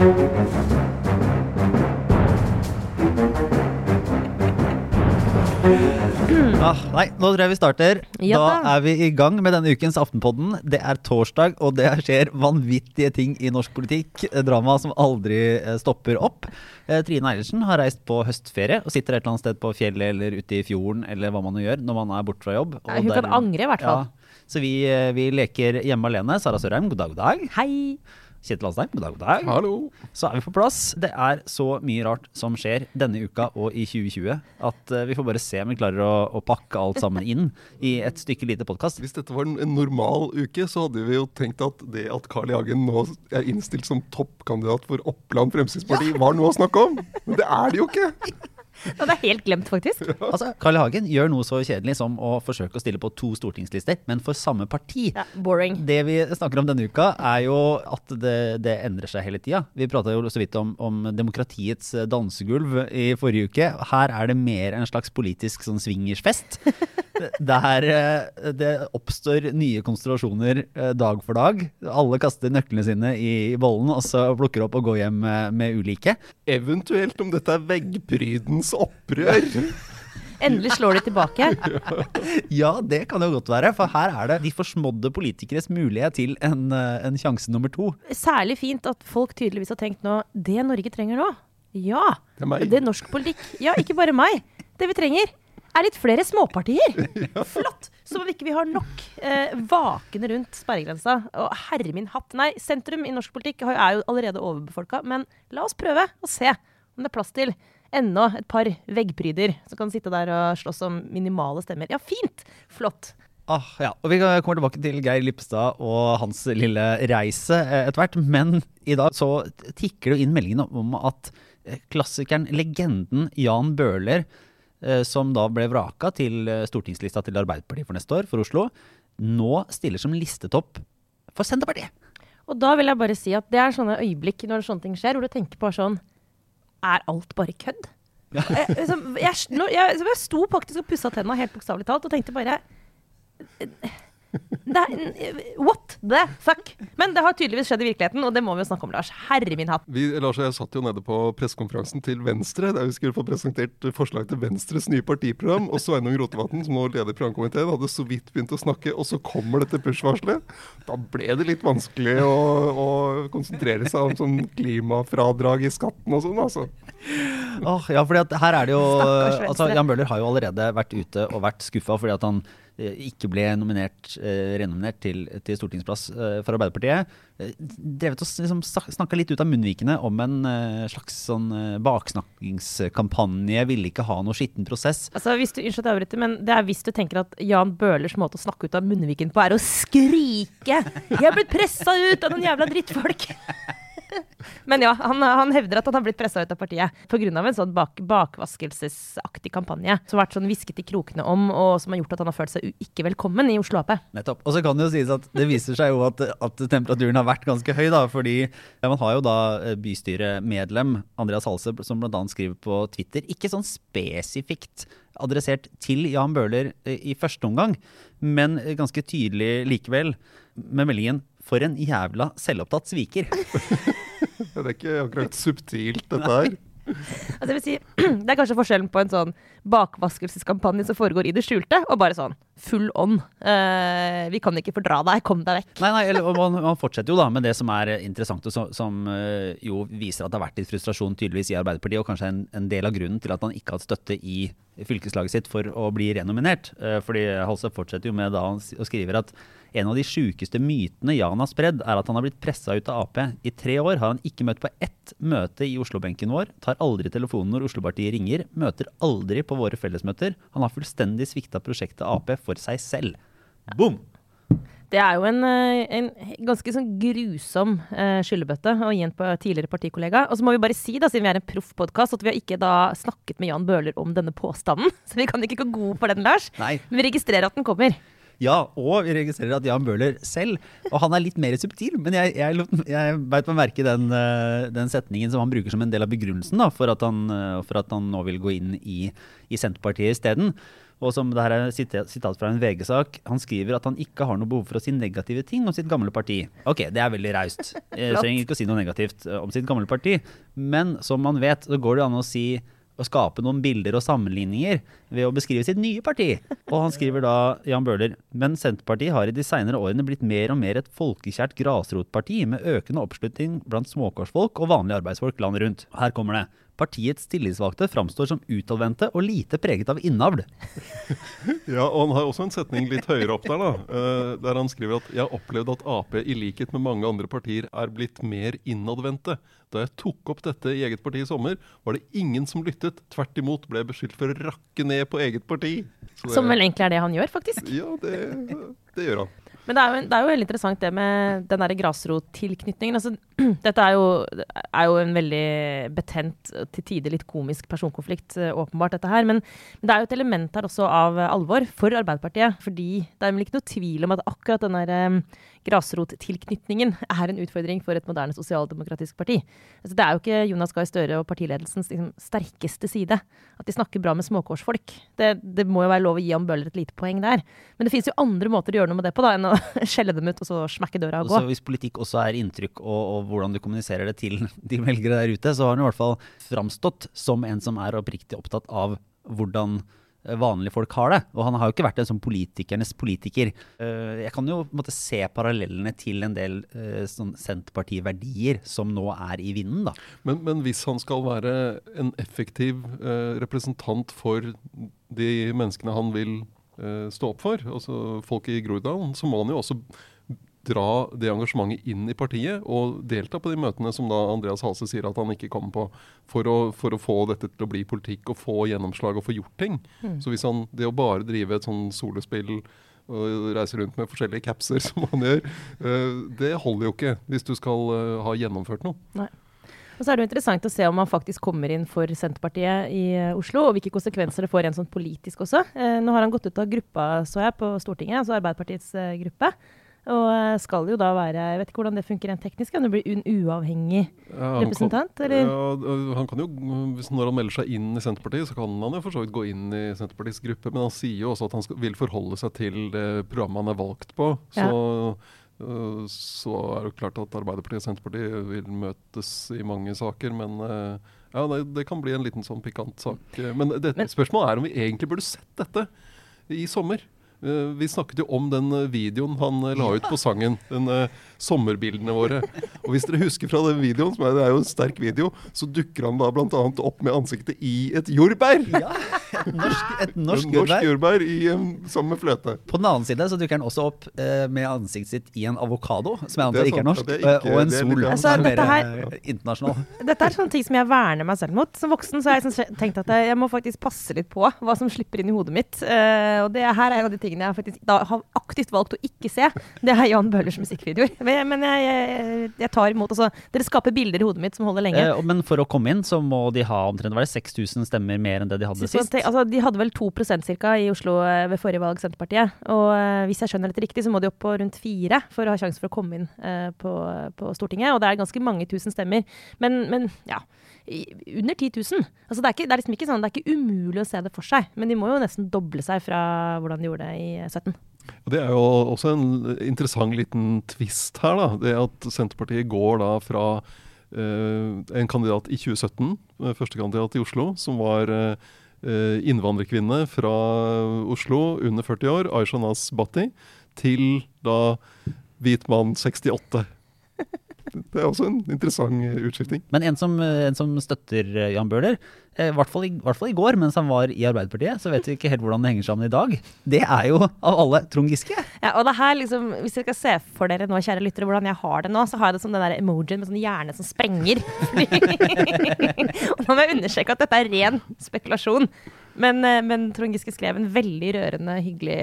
Ah, nei, nå tror jeg vi starter. Ja da da. er vi i gang med denne ukens Aftenpodden. Det er torsdag, og det skjer vanvittige ting i norsk politikk. Eh, Drama som aldri eh, stopper opp. Eh, Trine Eilertsen har reist på høstferie og sitter et eller annet sted på fjellet eller ute i fjorden eller hva man nå gjør når man er borte fra jobb. Nei, hun kan angre, i hvert fall. Ja, så vi, vi leker hjemme alene. Sara Sørheim, god dag, god dag. Hei! Kjetil Alstein, god dag, god dag. Hallo. Så er vi på plass. Det er så mye rart som skjer denne uka og i 2020 at eh, vi får bare se om vi klarer å, å pakke alt sammen inn i et stykke lite podkast. Hvis dette var en, en normal uke, så hadde vi jo tenkt at det at Carl I. Hagen nå er innstilt som toppkandidat for Oppland Fremskrittsparti, var noe å snakke om. Men det er det jo ikke. Det er helt glemt, faktisk. Altså, Carl I. Hagen gjør noe så kjedelig som å forsøke å stille på to stortingslister, men for samme parti. Ja, boring. Det vi snakker om denne uka, er jo at det, det endrer seg hele tida. Vi prata jo så vidt om, om demokratiets dansegulv i forrige uke. Her er det mer en slags politisk sånn swingersfest. Der eh, det oppstår nye konstellasjoner eh, dag for dag. Alle kaster nøklene sine i, i bollen og så plukker opp og går hjem med, med ulike. Eventuelt om dette er veggprydens opprør. Endelig slår de tilbake. Ja, det kan jo godt være, for her er det de forsmådde politikeres mulighet til en, eh, en sjanse nummer to. Særlig fint at folk tydeligvis har tenkt nå Det Norge trenger nå, ja, Det er meg. det er norsk politikk. Ja, ikke bare meg. Det vi trenger, er litt flere småpartier. Flott! Som om ikke vi har nok eh, vakende rundt sperregrensa. Og herre min hatt. Nei, sentrum i norsk politikk er jo allerede overbefolka, men la oss prøve å se om det er plass til enda et par veggpryder som kan sitte der og slåss om minimale stemmer. Ja, fint! Flott. Ah, ja. og Vi kommer tilbake til Geir Lippestad og hans lille reise eh, etter hvert. Men i dag så tikker det jo inn meldingen om at eh, klassikeren, legenden Jan Bøhler, eh, som da ble vraka til stortingslista til Arbeiderpartiet for neste år, for Oslo, nå stiller som listetopp for Senterpartiet. Og da vil jeg bare si at det er sånne øyeblikk når sånne ting skjer, hvor du tenker på sånn Er alt bare kødd? Jeg, liksom, jeg, jeg, jeg sto faktisk og pussa tenna helt bokstavelig talt og tenkte bare det er, What the fuck? Men det har tydeligvis skjedd i virkeligheten, og det må vi jo snakke om, Lars. Herre min hatt. Vi, Lars og jeg satt jo nede på pressekonferansen til Venstre, der vi skulle få presentert forslag til Venstres nye partiprogram. Og Sveinung Rotevatn, som nå leder programkomiteen, hadde så vidt begynt å snakke, og så kommer dette push-varselet. Da ble det litt vanskelig å, å konsentrere seg om sånn klimafradrag i skatten og sånn, altså. Åh, ja, fordi at her er det jo altså, Jan Bøhler har jo allerede vært ute og vært skuffa fordi at han eh, ikke ble nominert, eh, renominert til, til stortingsplass eh, for Arbeiderpartiet. Eh, drevet og liksom, snakka litt ut av munnvikene om en eh, slags sånn eh, baksnakkingskampanje. Ville ikke ha noe skitten prosess. Altså, hvis du, unnskyld at jeg avbryter, men det er hvis du tenker at Jan Bøhlers måte å snakke ut av munnviken på, er å skrike 'Jeg har blitt pressa ut av noen jævla drittfolk'. Men ja, han, han hevder at han har blitt pressa ut av partiet pga. en sånn bak, bakvaskelsesaktig kampanje som har vært sånn hvisket i krokene om, og som har gjort at han har følt seg ikke velkommen i Oslo Ap. Nettopp. Og så kan det jo sies at det viser seg jo at, at temperaturen har vært ganske høy, da. Fordi ja, man har jo da eh, bystyremedlem Andreas Halse som bl.a. skriver på Twitter, ikke sånn spesifikt adressert til Jan Bøhler eh, i første omgang, men ganske tydelig likevel, med meldingen 'For en jævla selvopptatt sviker'. Det er ikke akkurat subtilt, dette her. Altså, jeg vil si, det er kanskje forskjellen på en sånn bakvaskelseskampanje som foregår i det skjulte, og bare sånn full on. Eh, vi kan ikke fordra deg, kom deg vekk. Nei, nei, eller, man, man fortsetter jo da med det som er interessant, og som, som eh, jo viser at det har vært litt frustrasjon tydeligvis i Arbeiderpartiet, og kanskje en, en del av grunnen til at han ikke har hatt støtte i fylkeslaget sitt for å bli renominert. Eh, fordi Halse fortsetter jo med da han skriver at en av de sjukeste mytene Jan har spredd, er at han har blitt pressa ut av Ap. I tre år har han ikke møtt på ett møte i Oslo-benken vår, tar aldri telefonen når Oslo-partiet ringer, møter aldri på våre fellesmøter. Han har fullstendig svikta prosjektet Ap for seg selv. Boom! Det er jo en, eh, en ganske sånn grusom eh, skyllebøtte å gi en på tidligere partikollega. Og så må vi bare si, da, siden vi er en proffpodkast, at vi har ikke da snakket med Jan Bøhler om denne påstanden. Så vi kan ikke gå god for den, Lars. Nei. Men vi registrerer at den kommer. Ja, og vi registrerer at Jan Bøhler selv, og han er litt mer subtil, men jeg, jeg, jeg beit meg merke i den, eh, den setningen som han bruker som en del av begrunnelsen da, for, at han, eh, for at han nå vil gå inn i, i Senterpartiet isteden. Og som det her er sitat fra en VG-sak, han skriver at han ikke har noe behov for å si negative ting om sitt gamle parti. Ok, det er veldig raust. Trenger ikke å si noe negativt eh, om sitt gamle parti. Men som man vet, så går det an å si å skape noen bilder og sammenligninger ved å beskrive sitt nye parti. Og han skriver da, Jan Bøhler, men Senterpartiet har i de senere årene blitt mer og mer et folkekjært grasrotparti med økende oppslutning blant småkårsfolk og vanlige arbeidsfolk landet rundt. Her kommer det. Partiets tillitsvalgte framstår som utadvendte og lite preget av innavl. Ja, og han har også en setning litt høyere opp der, da, eh, der han skriver at jeg har opplevd at Ap i likhet med mange andre partier er blitt mer innadvendte. Da jeg tok opp dette i eget parti i sommer, var det ingen som lyttet. Tvert imot ble jeg beskyldt for å rakke ned på eget parti. Så det- Som vel egentlig er det han gjør, faktisk. Ja, det, det gjør han. Men det er, jo, det er jo veldig interessant det med den der grasrottilknytningen. Altså, dette er jo, er jo en veldig betent, til tider litt komisk personkonflikt, eh, åpenbart, dette her. Men, men det er jo et element her også av alvor for Arbeiderpartiet. Fordi det er vel ikke noe tvil om at akkurat den derre eh, grasrottilknytningen er en utfordring for et moderne sosialdemokratisk parti. Altså, det er jo ikke Jonas Gahr Støre og partiledelsens liksom, sterkeste side at de snakker bra med småkårsfolk. Det, det må jo være lov å gi ham Bøhler et lite poeng der. Men det finnes jo andre måter å gjøre noe med det på da, enn å skjelle dem ut og så smekke døra og gå. Også hvis politikk også er inntrykk og, og hvordan du kommuniserer det til de velgere der ute, så har han i hvert fall framstått som en som er oppriktig opptatt av hvordan vanlige folk har det. Og han har jo ikke vært en sånn politikernes politiker. Eh, Jeg kan jo på se parallellene til en del eh, sånn Senterparti-verdier som nå er i vinden, da. Men, men hvis han skal være en effektiv eh, representant for de menneskene han vil eh, stå opp for, altså folk i Groruddalen, så må han jo også dra det engasjementet inn i partiet og delta på de møtene som da Andreas Hase sier at han ikke kommer på, for å, for å få dette til å bli politikk og få gjennomslag og få gjort ting. Så hvis han, det å bare drive et sånn solospill og reise rundt med forskjellige capser som han gjør, eh, det holder jo ikke hvis du skal eh, ha gjennomført noe. Og så er det jo interessant å se om han faktisk kommer inn for Senterpartiet i eh, Oslo, og hvilke konsekvenser det får rent sånn politisk også. Eh, nå har han gått ut av gruppa, så jeg, på Stortinget, altså Arbeiderpartiets eh, gruppe. Og eh, skal jo da være Jeg vet ikke hvordan det funker rent teknisk. Kan du bli en uavhengig Ja, representant, Kan, eller? ja, han kan jo, hvis Når han melder seg inn i Senterpartiet, så kan han jo for så vidt gå inn i Senterpartiets gruppe, men han sier jo også at han skal, vil forholde seg til det programmet han er valgt på. Så, øh, så er det klart at Arbeiderpartiet og Senterpartiet vil møtes i mange saker, men øh, ja, det, det kan bli en liten sånn pikant sak. Men, det, Men- spørsmålet er om vi egentlig burde sett dette i sommer. Eh, Vi snakket jo om den eh, videoen han eh, la ut på sangen. Den sommerbildene våre. Og hvis dere husker fra den videoen, som er, det er jo en sterk video, så dukker han da bl.a. opp med ansiktet i et jordbær. Ja, et norsk, et En norsk norsk jordbær. i, sammen med fløte. På den annen side så dukker han også opp med ansiktet sitt i en avokado, som jeg Det er antar ikke er norsk, ja, er ikke- og en sol, litt Altså, er dette her- internasjonal. Dette er sånne ting som jeg verner meg selv mot. Som voksen så har jeg sånn tenkt at jeg må faktisk passe litt på hva som slipper inn i hodet mitt. Og det her er en av de tingene jeg faktisk da har aktivt valgt å ikke se. Det er Jan Bøhlers musikkvideoer. Men, men jeg, jeg, jeg tar imot. Altså, dere skaper bilder i hodet mitt som holder lenge. Eh, men for å komme inn så må de ha omtrent var det 6000 stemmer mer enn det de hadde sist. tenk- Altså, de hadde vel 2% i Oslo eh, ved forrige valg, Senterpartiet. Og eh, hvis jeg skjønner dette riktig, så må de opp på rundt fire for å ha sjanse for å komme inn eh, på, på Stortinget. Og det er ganske mange tusen stemmer. Men, men ja, under 10 000. Altså, det, er ikke, det er liksom ikke sånn, det er ikke umulig å se det for seg. Men de må jo nesten doble seg fra hvordan de gjorde det i 17. Og Det er jo også en interessant liten twist her. da, Det at Senterpartiet går da fra Uh, en kandidat i 2017, eh, førstekandidat i Oslo, som var eh, eh, innvandrerkvinne fra Oslo under 40 år, Aisha Nas Bhatti, til da hvit mann 68. Det er også en interessant eh, utskifting. Men en som, eh, en som støtter eh, Jan Bøhler, i hvert fall i, hvert fall i går mens han var i Arbeiderpartiet, så vet vi ikke helt hvordan det henger sammen i dag. Det er jo av alle Trond Giske. Ja, og det her liksom, Hvis dere skal se for dere nå, kjære lyttere, hvordan jeg har det nå, så har jeg det som den der emojien med sånn hjerne som sprenger. og nå må jeg understreke at dette er ren spekulasjon. Men, men Trond Giske skrev en veldig rørende, hyggelig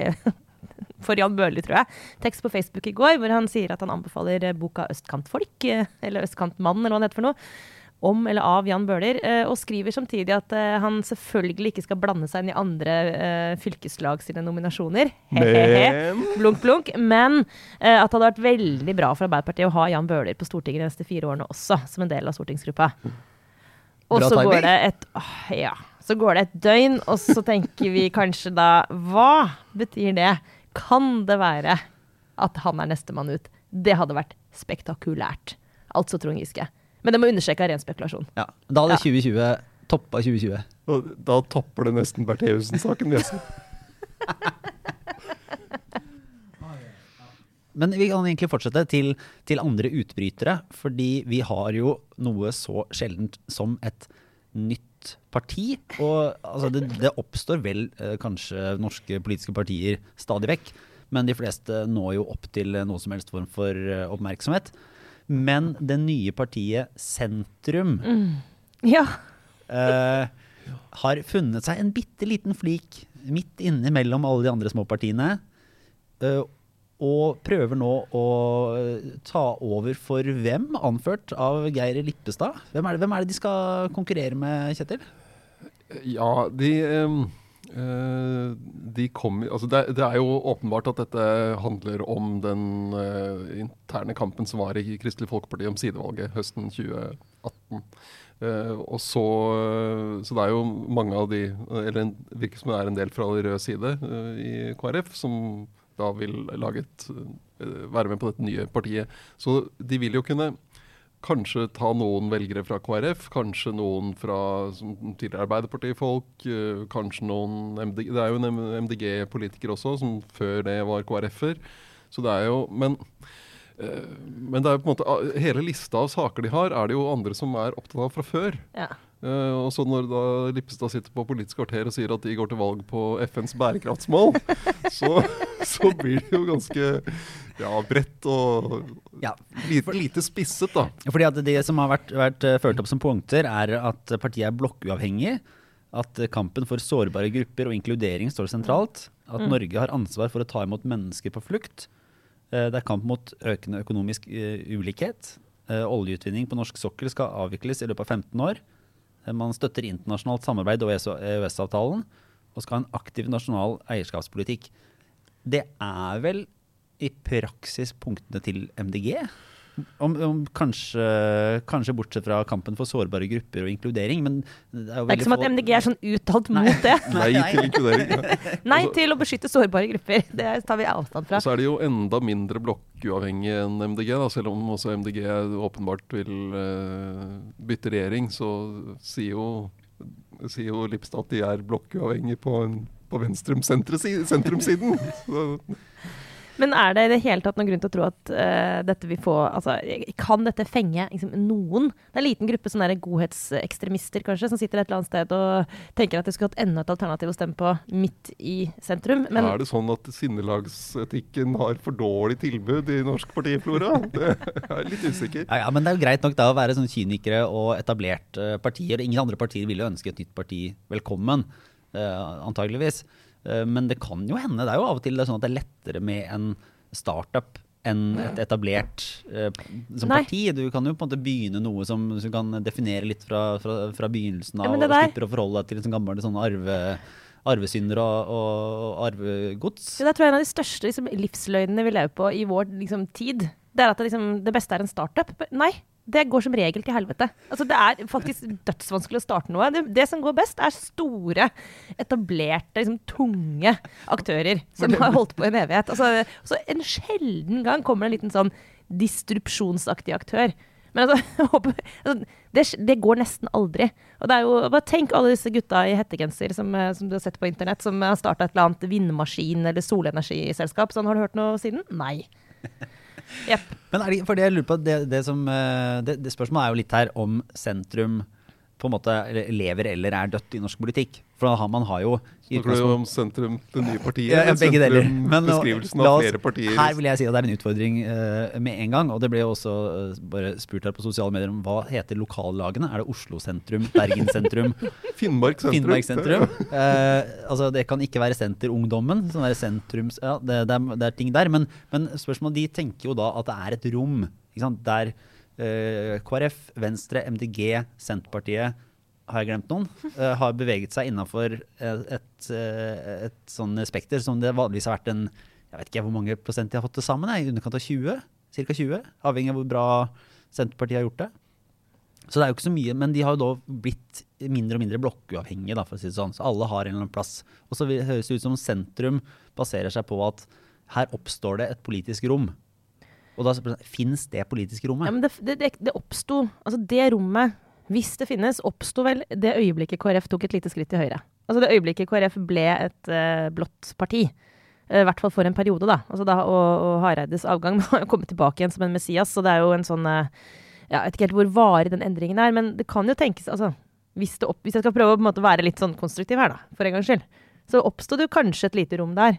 for Jan Bøhler, tror jeg. Tekst på Facebook i går hvor han sier at han anbefaler eh, boka 'Østkantfolk', eh, eller 'Østkantmann', eller hva det heter for noe. Om eller av Jan Bøhler, eh, og skriver samtidig at han selvfølgelig ikke skal blande seg inn i andre uh, fylkeslag sine nominasjoner. He-he-he. Men Blunk, blunk. Men uh, at det hadde vært veldig bra for Arbeiderpartiet å ha Jan Bøhler på Stortinget de neste fire årene også, som en del av stortingsgruppa. Og så går det et åh, Ja. Så går det et døgn, og så tenker vi kanskje da Hva betyr det? Kan det være at han er nestemann ut? Det hadde vært spektakulært. Altså Trond Giske. Men det må understreke av ren spekulasjon. Ja. Da hadde Ja. 2020 toppa 2020. Og da topper det nesten Bertheussen-saken. Men vi kan egentlig fortsette til, til andre utbrytere, fordi vi har jo noe så sjeldent som et nytt parti. Og altså, det, det oppstår vel eh, kanskje norske politiske partier stadig vekk, men de fleste når jo opp til noe som helst form for eh, oppmerksomhet. Men det nye partiet Sentrum Ja. eh, har funnet seg en bitte liten flik midt inne mellom alle de andre små partiene. eh, og prøver nå å eh, ta over for hvem, anført av Geir Lippestad? Hvem er, det, hvem er det de skal konkurrere med, Kjetil? Ja, de eh, de kommer, altså det, det er jo åpenbart at dette handler om den eh, interne kampen som var i Kristelig Folkeparti om sidevalget høsten 2018. Eh, og så, så det er jo mange av de, eller virker som det er en del fra rød side i KrF, som da vil et, eh, være med på dette nye partiet. Så de vil jo kunne kanskje ta noen velgere fra KrF, kanskje noen fra tidligere Arbeiderpartifolk, eh, kanskje noen MDG, Det er jo en MDG-politiker også, som før det var KrF-er. Så det er jo Men eh, men det er jo på en måte hele lista av saker de har, er det jo andre som er opptatt av fra før. ja. Eh, og så når da Lippestad sitter på Politisk kvarter og sier at de går til valg på FNs bærekraftsmål, så, så blir det jo ganske ja, bredt og Ja, lite, lite spisset, da. fordi at Det som har vært, vært eh, ført opp som punkter, er at partiet er blokkuavhengig. At eh, kampen for sårbare grupper og inkludering står sentralt. At Norge har ansvar for å ta imot mennesker på flukt. Uh, Det er kamp mot økende økonomisk uh, ulikhet. Eh, Oljeutvinning på norsk sokkel skal avvikles i løpet av 15 år. Man støtter internasjonalt samarbeid og EØS-avtalen. Og skal ha en aktiv nasjonal eierskapspolitikk. Det er vel i praksis punktene til MDG? Om, om kanskje, kanskje bortsett fra kampen for sårbare grupper og inkludering, men det er jo Det er ikke som at MDG er sånn uttalt mot det. Nei til inkludering. Ja. Nei Altså- til å beskytte sårbare grupper. Det tar vi avstand fra. Og så er de jo enda mindre blokkuavhengig enn MDG, da, selv om også MDG åpenbart vil uh, bytte regjering. Så sier jo, sier jo Lipstad at de er blokkuavhengige på, en- på venstrum-sentrumsiden. sentrumsiden. Så Men er det i det hele tatt noen grunn til å tro at uh, dette vil få altså, Kan dette fenge liksom, noen? Det er en liten gruppe sånne godhetsekstremister kanskje, som sitter et eller annet sted og tenker at de skulle hatt enda et alternativ å stemme på midt i sentrum. Men er det sånn at sinnelagsetikken har for dårlig tilbud i norsk partiflora? Det er litt usikker. Ja, ja, men det er jo greit nok da å være sånn kynikere og etablerte partier. Ingen andre partier vil jo ønske et nytt parti velkommen, uh, antageligvis. Eh, men det kan jo hende. Det er jo av og til det er sånn at det er lettere med en startup enn et etablert eh, som parti. Du kan jo på en måte begynne noe som, som kan definere litt fra, fra, fra begynnelsen av, ja, og slipper å forholde deg til liksom gamle sånne arve, arvesynder og, og arvegods. Ja, det tror jeg en av de største liksom, livsløgnene vi lever på i vår liksom, tid. Det er at det, liksom, det beste er en startup. Nei, det går som regel til helvete. Altså, det er faktisk dødsvanskelig å starte noe. Det, det som går best, er store, etablerte, liksom, tunge aktører som har holdt på i en evighet. Altså, så en sjelden gang kommer det en liten sånn distrupsjonsaktig aktør. Men altså, altså det, det går nesten aldri. Og det er jo, bare Tenk alle disse gutta i hettegenser som, eh, som du har sett på internett, som har starta et eller annet vindmaskin- eller solenergiselskap. Sånn, har du hørt noe siden? Nei. Jepp. Men er det, for det jeg lurer på, det, det, som, eh, det, det spørsmålet er jo litt her om sentrum på en måte lever eller er dødt i norsk politikk. For da har man har jo Snakker du om sentrum, det nye partiet? Ja, ja, begge deler. Men beskrivelsen av oss- flere partier? Her vil jeg si at det er en utfordring uh, med en gang. Og det ble jo også uh, bare spurt her på sosiale medier om hva heter lokallagene. Er det Oslo sentrum, Bergen sentrum, Finnmark sentrum. Finnmark sentrum? Uh, altså Det kan ikke være Senterungdommen. Sånn der sentrums, ja, det, det, er, det er ting der. Men, men spørsmålet, de tenker jo da at det er et rom ikke sant, der KrF, Venstre, MDG, Senterpartiet har jeg glemt noen? uh, har beveget seg innafor et, et, eh, et sånn spekter som det vanligvis har vært en Jeg vet ikke hvor mange prosent de har fått til sammen. I underkant av 20? Ca. 20? Avhengig av hvor bra Senterpartiet har gjort det. Så det er jo ikke så mye, men de har jo da blitt mindre og mindre blokkuavhengige, da, for å si det sånn. Så alle har en eller annen plass. Og så høres det ut som sentrum baserer seg på at her oppstår det et politisk rom. Og da fins det politiske rommet? Ja, men det, det, det, oppsto Altså, det rommet, hvis det finnes, oppsto vel det øyeblikket KrF tok et lite skritt til høyre. Altså det øyeblikket KrF ble et uh, blått parti. Eh, I hvert fall for en periode, da. Altså da og, og Hareides avgang har jo kommet tilbake igjen som en Messias, så det er jo en sånn eh, ja, Jeg vet ikke helt hvor varig den endringen er, men det kan jo tenkes altså, hvis, opp, hvis jeg skal prøve å måte, være litt sånn konstruktiv her, da, for en gangs skyld, så oppsto det jo kanskje et lite rom der.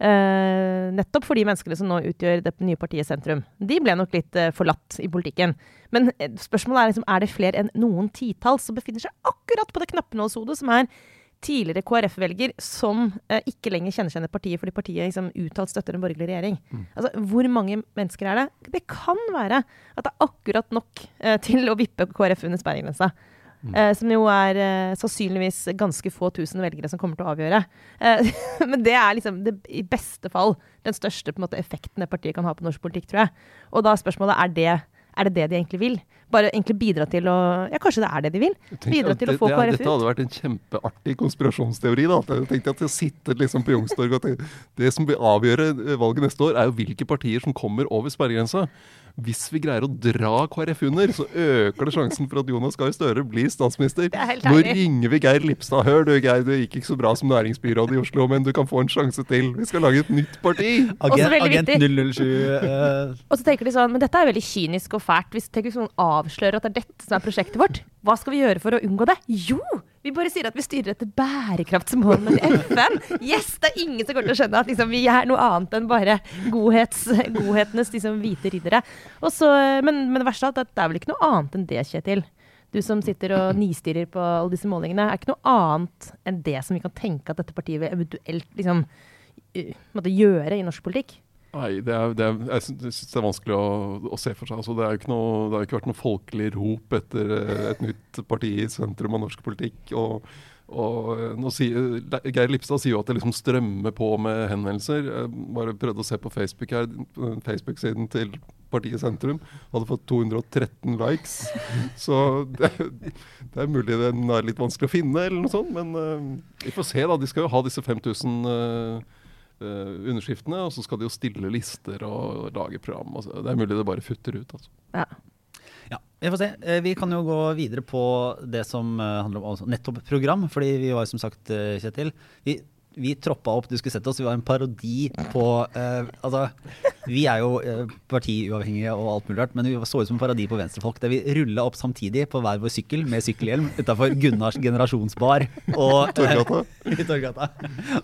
Eh, nettopp for de menneskene som nå utgjør det nye partiet Sentrum. De ble nok litt eh, forlatt i politikken. Men eh, spørsmålet er liksom, er det flere enn noen titalls som befinner seg akkurat på det knappenålshodet, som er tidligere KrF-velger som eh, ikke lenger kjenner partiet fordi partiet liksom, uttalt støtter en borgerlig regjering. Altså, Hvor mange mennesker er det? Det kan være at det er akkurat nok eh, til å vippe KrF under sperregrensa. Eh, som jo er eh, sannsynligvis ganske få tusen velgere som kommer til å avgjøre. Eh, men det er liksom det, i beste fall den største måte, effekten det partiet kan ha på norsk politikk, tror jeg. Og da er spørsmålet er det er det det de egentlig vil? Bare egentlig bidra til å Ja, kanskje det er det de vil? Bidra til til å det- få det- KrF Dette hadde vært en kjempeartig konspirasjonsteori. da. Jeg tenkte at jeg sitter liksom på Youngstorget og tenker, Det som vil avgjøre valget neste år, er jo hvilke partier som kommer over sperregrensa. Hvis vi greier å dra KrF under, så øker det sjansen for at Jonas Gahr Støre blir statsminister. Er Nå ringer vi Geir Lipstad. Hør du, Geir, det gikk ikke så bra som næringsbyråd i Oslo, men du kan få en sjanse til. Vi skal lage et nytt parti. Agent, agent 007 Uh... Og så tenker de sånn, men dette er veldig kynisk og fælt. Hvis tenk hvis noen avslører at det er dette som er prosjektet vårt, hva skal vi gjøre for å unngå det? Jo! Vi bare sier at vi styrer etter bærekraftsmålene til FN. Yes! Det er ingen som kommer til å skjønne at liksom, vi er noe annet enn bare godhets, godhetenes liksom, hvite riddere. Også, men, men det verste er at det er vel ikke noe annet enn det, Kjetil. Du som sitter og nistirrer på alle disse målingene. Er ikke noe annet enn det som vi kan tenke at dette partiet vil eventuelt liksom, gjøre i norsk politikk? Nei, det er, det er, jeg syns det er vanskelig å, å se for seg. Altså, det, er jo ikke noe, det har jo ikke vært noe folkelig rop etter eh, et nytt parti i sentrum av norsk politikk. Og, og eh, sier, Geir Lipstad sier jo at det liksom strømmer på med henvendelser. Jeg bare prøvde å se på Facebook her, Facebook-siden til partiet Sentrum hadde fått 213 likes. Så det, det er mulig den er litt vanskelig å finne, eller noe sånt. Men uh, vi får se, da. De skal jo ha disse 5000 uh, eh, underskriftene, og så skal de jo stille lister og lage program. Altså. Det er mulig det bare futter ut. Altså. Ja. Ja, vi får se. Eh, Vi kan jo gå videre på det som eh, handler om altså nettopp program. Fordi vi var som sagt, eh, Kjetil Vi, vi troppa opp, du skulle sett oss, vi var en parodi på eh, Altså, vi er jo eh, partiuavhengige og alt mulig rart, men vi så ut som en parodi på venstrefolk. Der vi rulla opp samtidig på hver vår sykkel med sykkelhjelm utafor Gunnars generasjonsbar og, Torgata. i Torgata.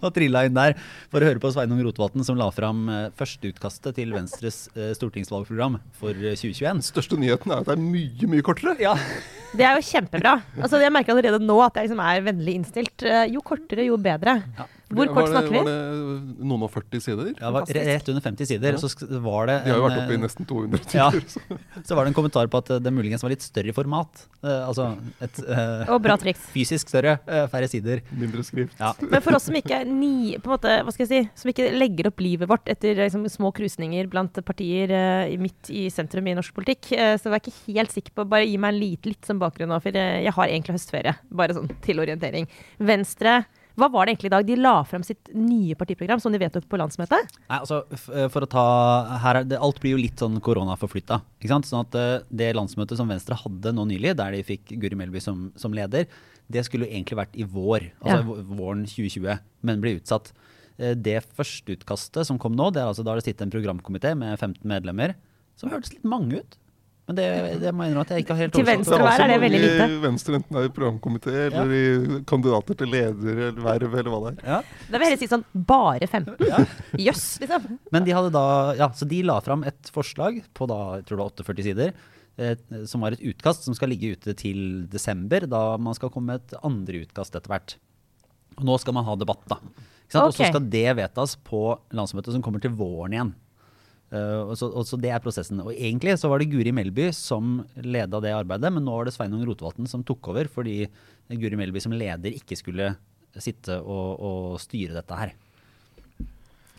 Og trilla inn der for å høre på Sveinung Rotevatn, som la fram eh, førsteutkastet til Venstres eh, stortingsvalgprogram for eh, 2021. Største nyheten er at det er mye, mye kortere. Ja, Det er jo kjempebra. Altså, jeg merker allerede nå at jeg liksom er vennlig innstilt. Eh, Jo kortere, jo bedre. Hvor kort snakker vi? Var det noen og 40 sider? Ja, var rett under 50 sider. Ja. så var det De har jo vært oppe i eh, nesten 200 ja. sider. så- Så var det en kommentar på at eh, det muligens var litt større i format. Uh, altså et uh, Og bra triks. fysisk større, uh, færre sider. Mindre skrift. Ja. Men for oss som ikke er ni, på en måte, hva skal jeg si, som ikke legger opp livet vårt etter liksom, små krusninger blant partier midt i sentrum i norsk politikk, så var jeg ikke helt sikker på Bare gi meg en lit, litt som bakgrunn nå, for jeg har egentlig høstferie. Bare sånn til orientering. Venstre hva var det egentlig i dag? De la frem sitt nye partiprogram som de vedtok på landsmøtet. Nei, altså, eh, for å ta, her er det, Alt blir jo litt sånn koronaforflytta. ikke sant? Sånn at eh, Det landsmøtet som Venstre hadde nå nylig, der de fikk Guri Melby som, som leder, det skulle jo egentlig vært i vår. Altså Ja. våren 2020, men ble utsatt. Eh, Det førsteutkastet som kom nå, det er altså da har det sittet en programkomité med 15 medlemmer, som hørtes litt mange ut. Men det, det må jeg innrømme at jeg ikke har helt Til venstre hver er det veldig lite. I Venstre, enten det er i programkomité eller i kandidater til leder eller verv eller hva det er. Ja. Da vil jeg heller si sånn bare 15. Jøss, liksom. Men de hadde da, ja, så de la fram et forslag på da, jeg tror det var 48 sider, eh, som var et utkast som skal ligge ute til desember, da man skal komme med et andre utkast etter hvert. Og nå skal man ha debatt, da. Okay. Og så skal det vedtas på landsmøtet som kommer til våren igjen. Eh, og, så, og så Det er prosessen. Og Egentlig så var det Guri Melby som leda det arbeidet, men nå var det Sveinung Rotevatn som tok over, fordi Guri Melby som leder ikke skulle sitte og, og styre dette her.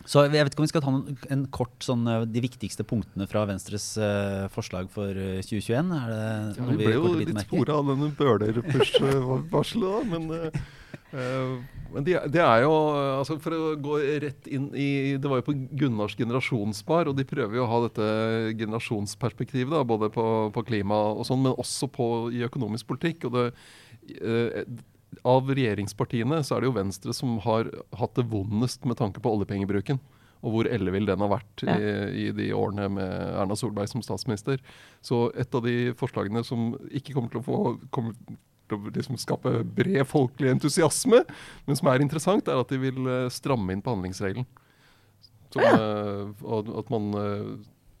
Så jeg vet ikke om vi skal ta en, en kort sånn eh, de viktigste punktene fra Venstres uh, forslag for 2021? Er det ja, vi ble jo litt spora av denne Bøhler-push-varselet, da. Men, uh, men det, de er jo altså For å gå rett inn i Det var jo på Gunnars generasjonsbar, og de prøver jo å ha dette generasjonsperspektivet, da, både på, på klima og sånn, men også på, i økonomisk politikk. og det uh, av regjeringspartiene så er det jo Venstre som har hatt det vondest med tanke på oljepengebruken. Og hvor ellevill den har vært ja. i, i, de årene med Erna Solberg som statsminister. Så et av de forslagene som ikke kommer til å få kommer å liksom skape bred folkelig entusiasme, men som er interessant, er at de vil uh, stramme inn på handlingsregelen. Som, ja. og at man, uh,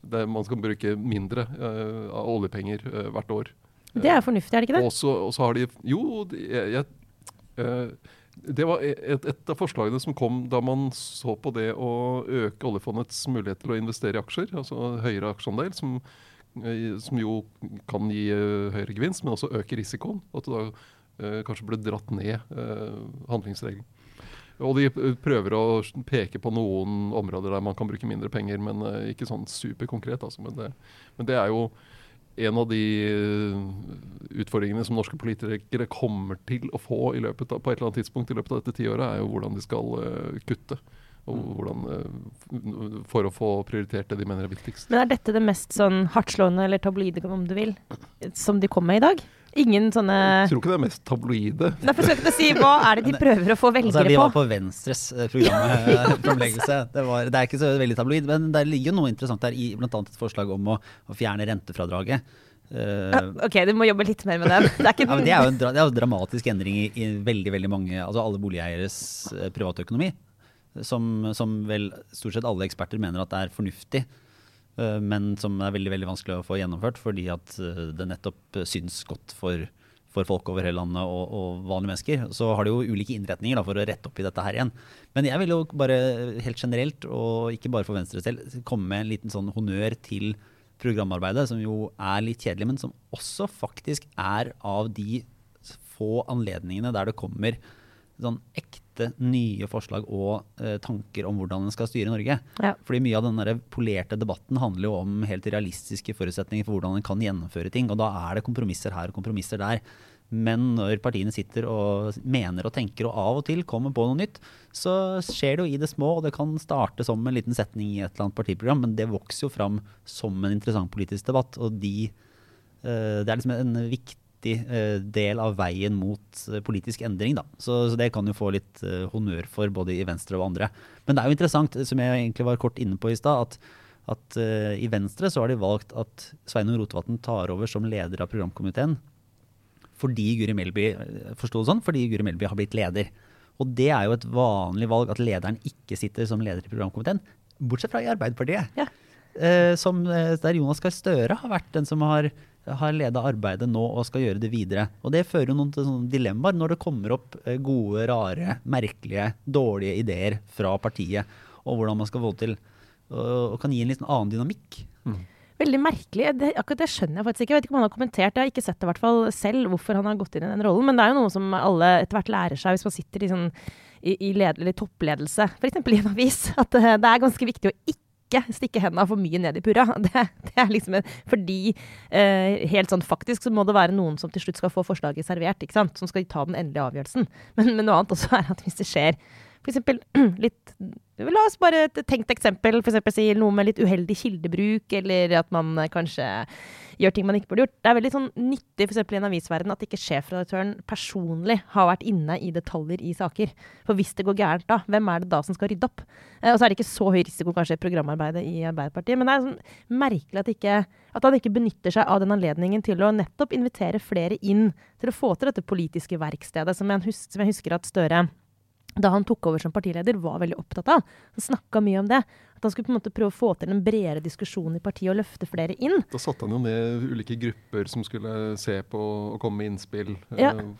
det, man skal bruke mindre av oljepenger hvert år. Det er fornuftig, er det ikke det? Og så har de Jo, jeg, jeg uh, det var et, et, av forslagene som kom da man så på det å øke oljefondets mulighet til å investere i aksjer, altså høyere aksjeandel, som, eh, som jo kan gi eh, høyere gevinst, men også øke risikoen. At det da uh, kanskje ble dratt ned uh, handlingsregelen. Og de prøver å peke på noen områder der man kan bruke mindre penger, men ikke sånn superkonkret. Altså. Men, det, men det er jo en av de eh, utfordringene som norske politikere kommer til å få i løpet av, på et eller annet tidspunkt i løpet av dette tiåret, er jo hvordan de skal kutte. Og hvordan, uh, for å få prioritert det de mener er viktigst. Men Er dette det mest sånn hardtslående eller tabloide, om du vil, som de kom med i dag? Ingen sånne Jeg tror ikke det er mest tabloide. Da skal jeg å si Hva er det de prøver å få velgere altså, vi var på Venstres eh, programframleggelse. det, det, er ikke så veldig tabloid, men det ligger jo noe interessant der i bl.a. et forslag om å, å fjerne rentefradraget. Uh, ok, du må jobbe litt mer med den. Det er, ja, det er jo en, det er dramatisk endring i, i, veldig veldig mange, altså alle boligeieres privatøkonomi. Som, som, vel stort sett alle eksperter mener at det er fornuftig. Eh, men som er veldig veldig vanskelig å få gjennomført fordi at eh, det nettopp syns godt for, for folk over hele landet og, og, vanlige mennesker. Så har det jo ulike innretninger da, for å rette opp i dette her igjen. Men jeg vil jo bare helt generelt, og ikke bare for Venstre selv, komme med en liten sånn honnør til programarbeidet, som jo er litt kjedelig, men som også faktisk er av de få anledningene der det kommer sånn ekte nye forslag og eh, tanker om hvordan en skal styre Norge. Ja. Fordi mye av den der polerte debatten handler jo om helt realistiske forutsetninger for hvordan en kan gjennomføre ting. Og da er det kompromisser her og kompromisser der. Men når partiene sitter og mener og tenker og av og til kommer på noe nytt, så skjer det jo i det små, og det kan starte som en liten setning i et eller annet partiprogram, men det vokser jo fram som en interessant politisk debatt. Og de, eh, det er liksom en viktig viktig eh, del av veien mot eh, politisk endring. Da. Så, så det kan jo få litt uh, honnør for både i Venstre og andre. Men det er jo interessant, som jeg egentlig var kort inne på i stad, at, at i Venstre så har de valgt at Sveinung Rotevatn tar over som leder av programkomiteen fordi Guri Melby forsto det sånn, fordi Guri Melby har blitt leder. Og det er jo et vanlig valg at lederen ikke sitter som leder i programkomiteen. Bortsett fra i Arbeiderpartiet. Ja. Uh, som, der Jonas Gahr Støre har vært den som har har leda arbeidet nå og skal gjøre det videre. Og det fører jo noen til sånne dilemmaer når det kommer opp eh, gode, rare, merkelige, dårlige ideer fra partiet, og hvordan man skal få til og kan gi en litt annen dynamikk. Mm. Veldig merkelig. Det, akkurat det skjønner jeg faktisk ikke. Jeg vet ikke om han har kommentert det. Jeg har ikke sett det i hvert fall selv, hvorfor han har gått inn i den rollen. Men det er jo noe som alle etter hvert lærer seg hvis man sitter i, sånn, i, i, led, i toppledelse, f.eks. i en avis. At det, det er ganske viktig å ikke ikke stikke hendene for mye ned i purra. Det, det er liksom en, fordi eh, helt sånn faktisk så må det være noen som til slutt skal få forslaget servert, ikke sant? som skal ta den endelige avgjørelsen. Men, men noe annet også er at hvis det skjer f.eks. litt La oss bare et tenkt eksempel. F.eks. si noe med litt uheldig kildebruk, eller at man eh, kanskje gjør ting man ikke burde gjort. Det er veldig sånn nyttig for i en avisverden at ikke sjefredaktøren personlig har vært inne i detaljer i saker. For hvis det går gærent da, hvem er det da som skal rydde opp? Eh, og så er det ikke så høy risiko kanskje i programarbeidet i Arbeiderpartiet, men det er sånn merkelig at, ikke, at han ikke benytter seg av den anledningen til å nettopp invitere flere inn til å få til dette politiske verkstedet, som jeg, husker, som jeg husker at Støre da han tok over som partileder, var veldig opptatt av. Han snakka mye om det. At han skulle på en måte prøve å få til en bredere diskusjon i partiet og løfte flere inn. Da satte han jo ned ulike grupper som skulle se på og komme med innspill. Ja. Uh,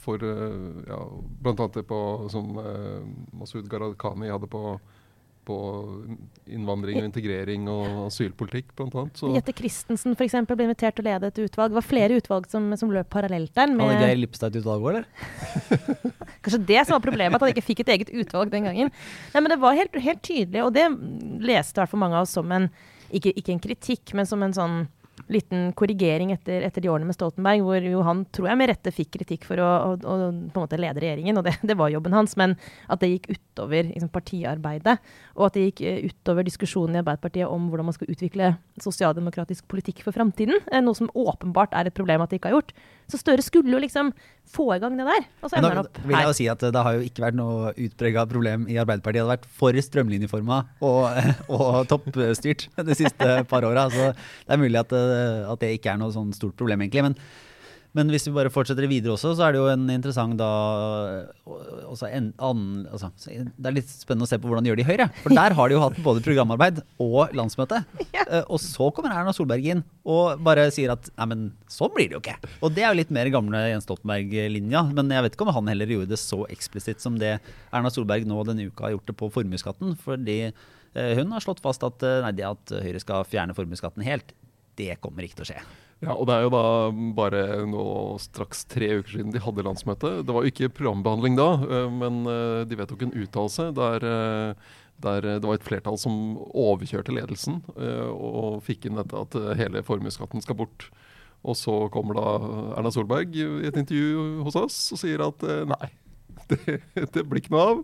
for uh, ja, Bl.a. på som uh, Masud Gharahkhani hadde på på innvandring og integrering og asylpolitikk, bl.a. Jette Christensen f.eks. ble invitert til å lede et utvalg. Det var flere utvalg som, som løp parallelt der. Med... Hadde Geir Lippstad et utvalg òg, eller? Kanskje det som var problemet, at han ikke fikk et eget utvalg den gangen. Nei, men det var helt, helt tydelig, og det leste i hvert fall mange av oss som en ikke, ikke en kritikk, men som en sånn liten korrigering etter, etter, de årene med Stoltenberg, hvor jo han tror jeg med rette fikk kritikk for å, å, å på en måte lede regjeringen, og det, det, var jobben hans, men at det gikk utover liksom, partiarbeidet. Og at det gikk eh, utover diskusjonen i Arbeiderpartiet om hvordan man skal utvikle sosialdemokratisk politikk for framtiden. Noe som åpenbart er et problem at de ikke har gjort. Så Støre skulle jo liksom få i gang det der, og så ender han opp her. vil jeg jo si at Det har jo ikke vært noe utprega problem i Arbeiderpartiet. Det har vært for strømlinjeforma og, og toppstyrt de siste par åra. Så det er mulig at, at, det ikke er noe sånn stort problem, egentlig. Men men hvis vi bare fortsetter videre også, så er det jo en interessant da en, an, altså, Det er litt spennende å se på hvordan de gjør det i Høyre. For der har de jo hatt både programarbeid og landsmøte. Ja. Uh, og så kommer Erna Solberg inn og bare sier at nei, men sånn blir det jo ikke. Og det er jo litt mer gamle Jens Stoltenberg-linja. Men jeg vet ikke om han heller gjorde det så eksplisitt som det Erna Solberg nå denne uka har gjort det på formuesskatten. Fordi uh, hun har slått fast at nei, det at Høyre skal fjerne formuesskatten helt, det kommer ikke til å skje. Ja, og Det er jo da bare nå straks tre uker siden de hadde landsmøte. Det var jo ikke programbehandling da, eh, men eh, de vedtok en uttalelse der, eh, der, det var et flertall som overkjørte ledelsen og fikk inn dette at hele formuesskatten skal bort. Og så kommer da Erna Solberg i et intervju hos oss og sier at nei, det, det, blir ikke noe av.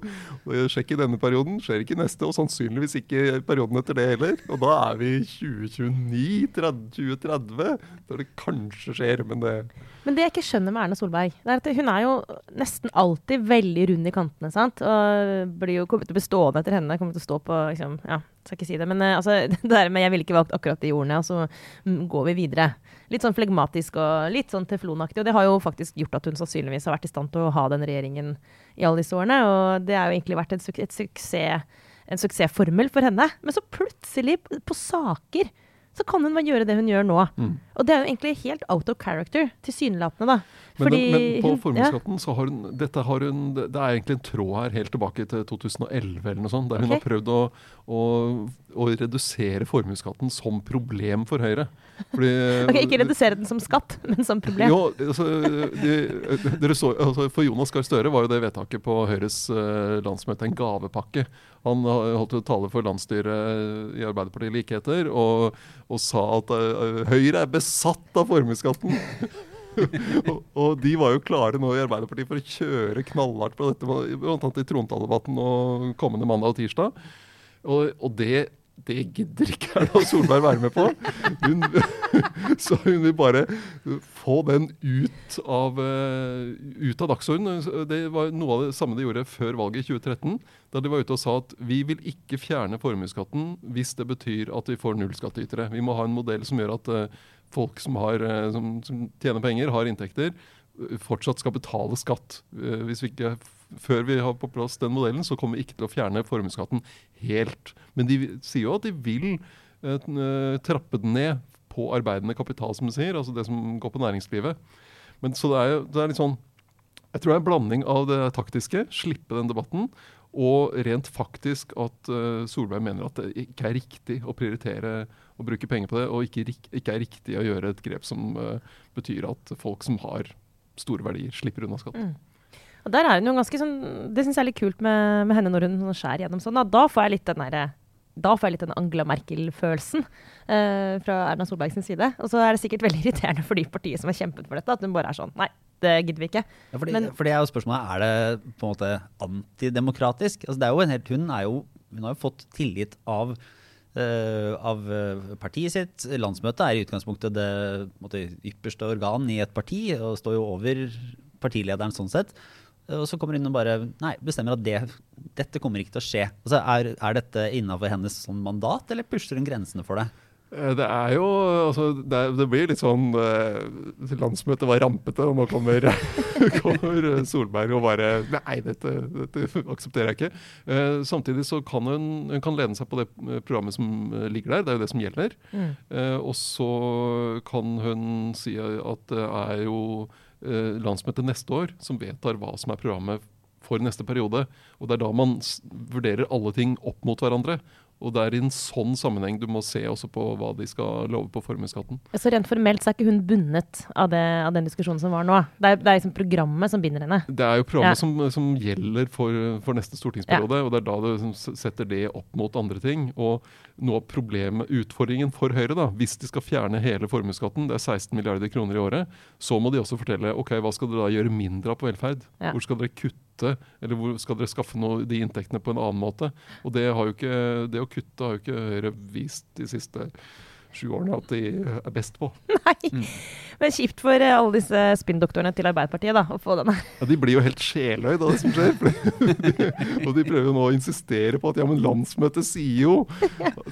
Sjekk i denne perioden, skjer ikke neste, og sannsynligvis ikke perioden etter det heller. Og da er vi i 2029-2030, der det kanskje skjer, men det Men det jeg ikke skjønner med Erna Solberg, det er at hun er jo nesten alltid veldig rund i kantene, sant. Og blir jo kommet til å bli stående etter henne. Kommer til å stå på liksom, ja, skal ikke si det. Men uh, altså, det der med 'jeg ville ikke valgt akkurat de ordene', og så mm, går vi videre. Litt sånn flegmatisk og litt sånn teflonaktig. Og det har jo faktisk gjort at hun sannsynligvis har vært i stand til å ha den regjeringen i alle disse årene. Og det har jo egentlig vært en, suksess, en suksessformel for henne. Men så plutselig, på saker så kan hun bare gjøre det hun gjør nå. Mm. Og det er jo egentlig helt out of character, tilsynelatende, da. Men, Fordi, men, på formuesskatten ja. så har hun, dette har hun Det er egentlig en tråd her helt tilbake til 2011 eller noe sånt, der okay. hun har prøvd å, å, å redusere formuesskatten som problem for Høyre. Fordi, ok, Ikke redusere den som skatt, men som problem. Jo, altså, de, så, altså, For Jonas Gahr Støre var jo det vedtaket på Høyres uh, landsmøte en gavepakke. Han holdt jo tale for landsstyret i Arbeiderpartiet Likheter og, og sa at uh, Høyre er besatt av formuesskatten. og, og, de var jo klare nå i Arbeiderpartiet for å kjøre knallhardt på dette, bl.a. i trontaledebatten og kommende mandag og tirsdag. Og, og det det gidder ikke Erna Solberg være med på. Hun, så hun vil bare få den ut av, uh, ut av dagsordenen. Det var noe av det samme de gjorde før valget i 2013. Da de var ute og sa at vi vil ikke fjerne formuesskatten hvis det betyr at vi får nullskattytere. Vi må ha en modell som gjør at uh, folk som, har, uh, som, som, tjener penger, har inntekter, fortsatt skal betale skatt. hvis vi ikke før vi har på plass den modellen, så kommer vi ikke til å fjerne formuesskatten helt. Men de sier jo at de vil uh, trappe den ned på arbeidende kapital, som de sier. Altså det som går på næringslivet. Men så det er, det er litt sånn Jeg tror det er en blanding av det taktiske, slippe den debatten, og rent faktisk at uh, Solberg mener at det ikke er riktig å prioritere å bruke penger på det, og ikke, ikke er riktig å gjøre et grep som betyr at folk som har store verdier, slipper unna skatt. Mm. Og der er hun jo ganske sånn Det syns jeg er litt kult med, med, henne når hun skjærer gjennom sånn. Da, da får jeg litt den derre da får jeg litt den Angela Merkel-følelsen uh, fra Erna Solberg sin side. Og så er det sikkert veldig irriterende for de partiene som har kjempet for dette, at hun bare er sånn Nei, det gidder vi ikke. Ja, fordi, Men, for det er jo spørsmålet, er det på en måte antidemokratisk? Altså, det er jo en helt, hun, er jo, hun har jo fått tillit av Uh, av partiet sitt. Landsmøtet er i utgangspunktet det måte, ypperste organ i et parti og står jo over partilederen sånn sett. Og så kommer hun og bare nei, bestemmer at det, dette kommer ikke til å skje. Altså, er, er dette innafor hennes sånn mandat, eller pusher hun grensene for det? Eh, det er jo altså, det, det, blir litt sånn eh, Landsmøtet var rampete, og nå kommer, kommer, Solberg og bare Nei, dette, dette aksepterer jeg ikke. Eh, samtidig så kan hun, hun kan lene seg på det programmet som ligger der. Det er jo det som gjelder. Mm. Eh, og så kan hun si at det er jo eh, landsmøtet neste år som vedtar hva som er programmet for neste periode. Og det er da man vurderer alle ting opp mot hverandre. Og det er i en sånn sammenheng du må se også på hva de skal love på formuesskatten. Så rent formelt så er ikke hun bundet av, det, av den diskusjonen som var nå? Det er, det er liksom programmet som binder henne? Det er jo programmet Ja. som, som gjelder for, for neste stortingsperiode, og det er da du liksom setter det opp mot andre ting. Og noe av problemet, utfordringen for Høyre, da, hvis de skal fjerne hele formuesskatten, det er 16 milliarder kroner i året, så må de også fortelle ok, hva skal dere da gjøre mindre av på velferd? Ja. Hvor skal dere kutte, eller hvor skal dere skaffe noe, de inntektene på en annen måte? Og det, har jo ikke, det å kutte har jo ikke Høyre vist de siste sju årene at de er best på. Nei. Men kjipt for eh, alle disse spinndoktorene til Arbeiderpartiet da, å få denne. Ja, De blir jo helt sjeløyd av det som skjer. og de prøver jo nå å insistere på at ja, men landsmøtet sier jo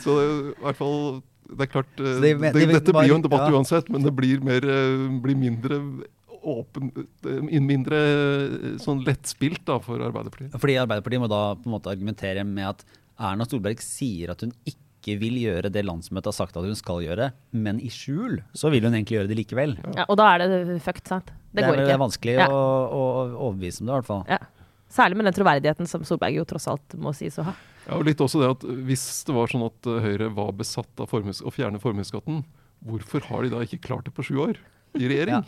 Så det, er i hvert fall Det er klart eh, de det, de Dette blir jo en debatt ja. uansett, men det blir, mer, eh, blir mindre åpen eh, Mindre eh, sånn lettspilt da for Arbeiderpartiet. Fordi Arbeiderpartiet må da på en måte argumentere med at Erna Solberg sier at hun ikke vil gjøre det landsmøtet har sagt at hun skal gjøre, men i skjul så vil hun egentlig gjøre det likevel. Ja, og da er det fucked, sant? Det, går er, ikke. vanskelig Ja. å, å overbevise om det, i hvert fall. Ja. Særlig med den troverdigheten som Solberg jo tross alt må sies å ha. Ja, og litt også det at Hvis det var sånn at Høyre var besatt av å fjerne formuesskatten, hvorfor har de da ikke klart det på sju år i regjering?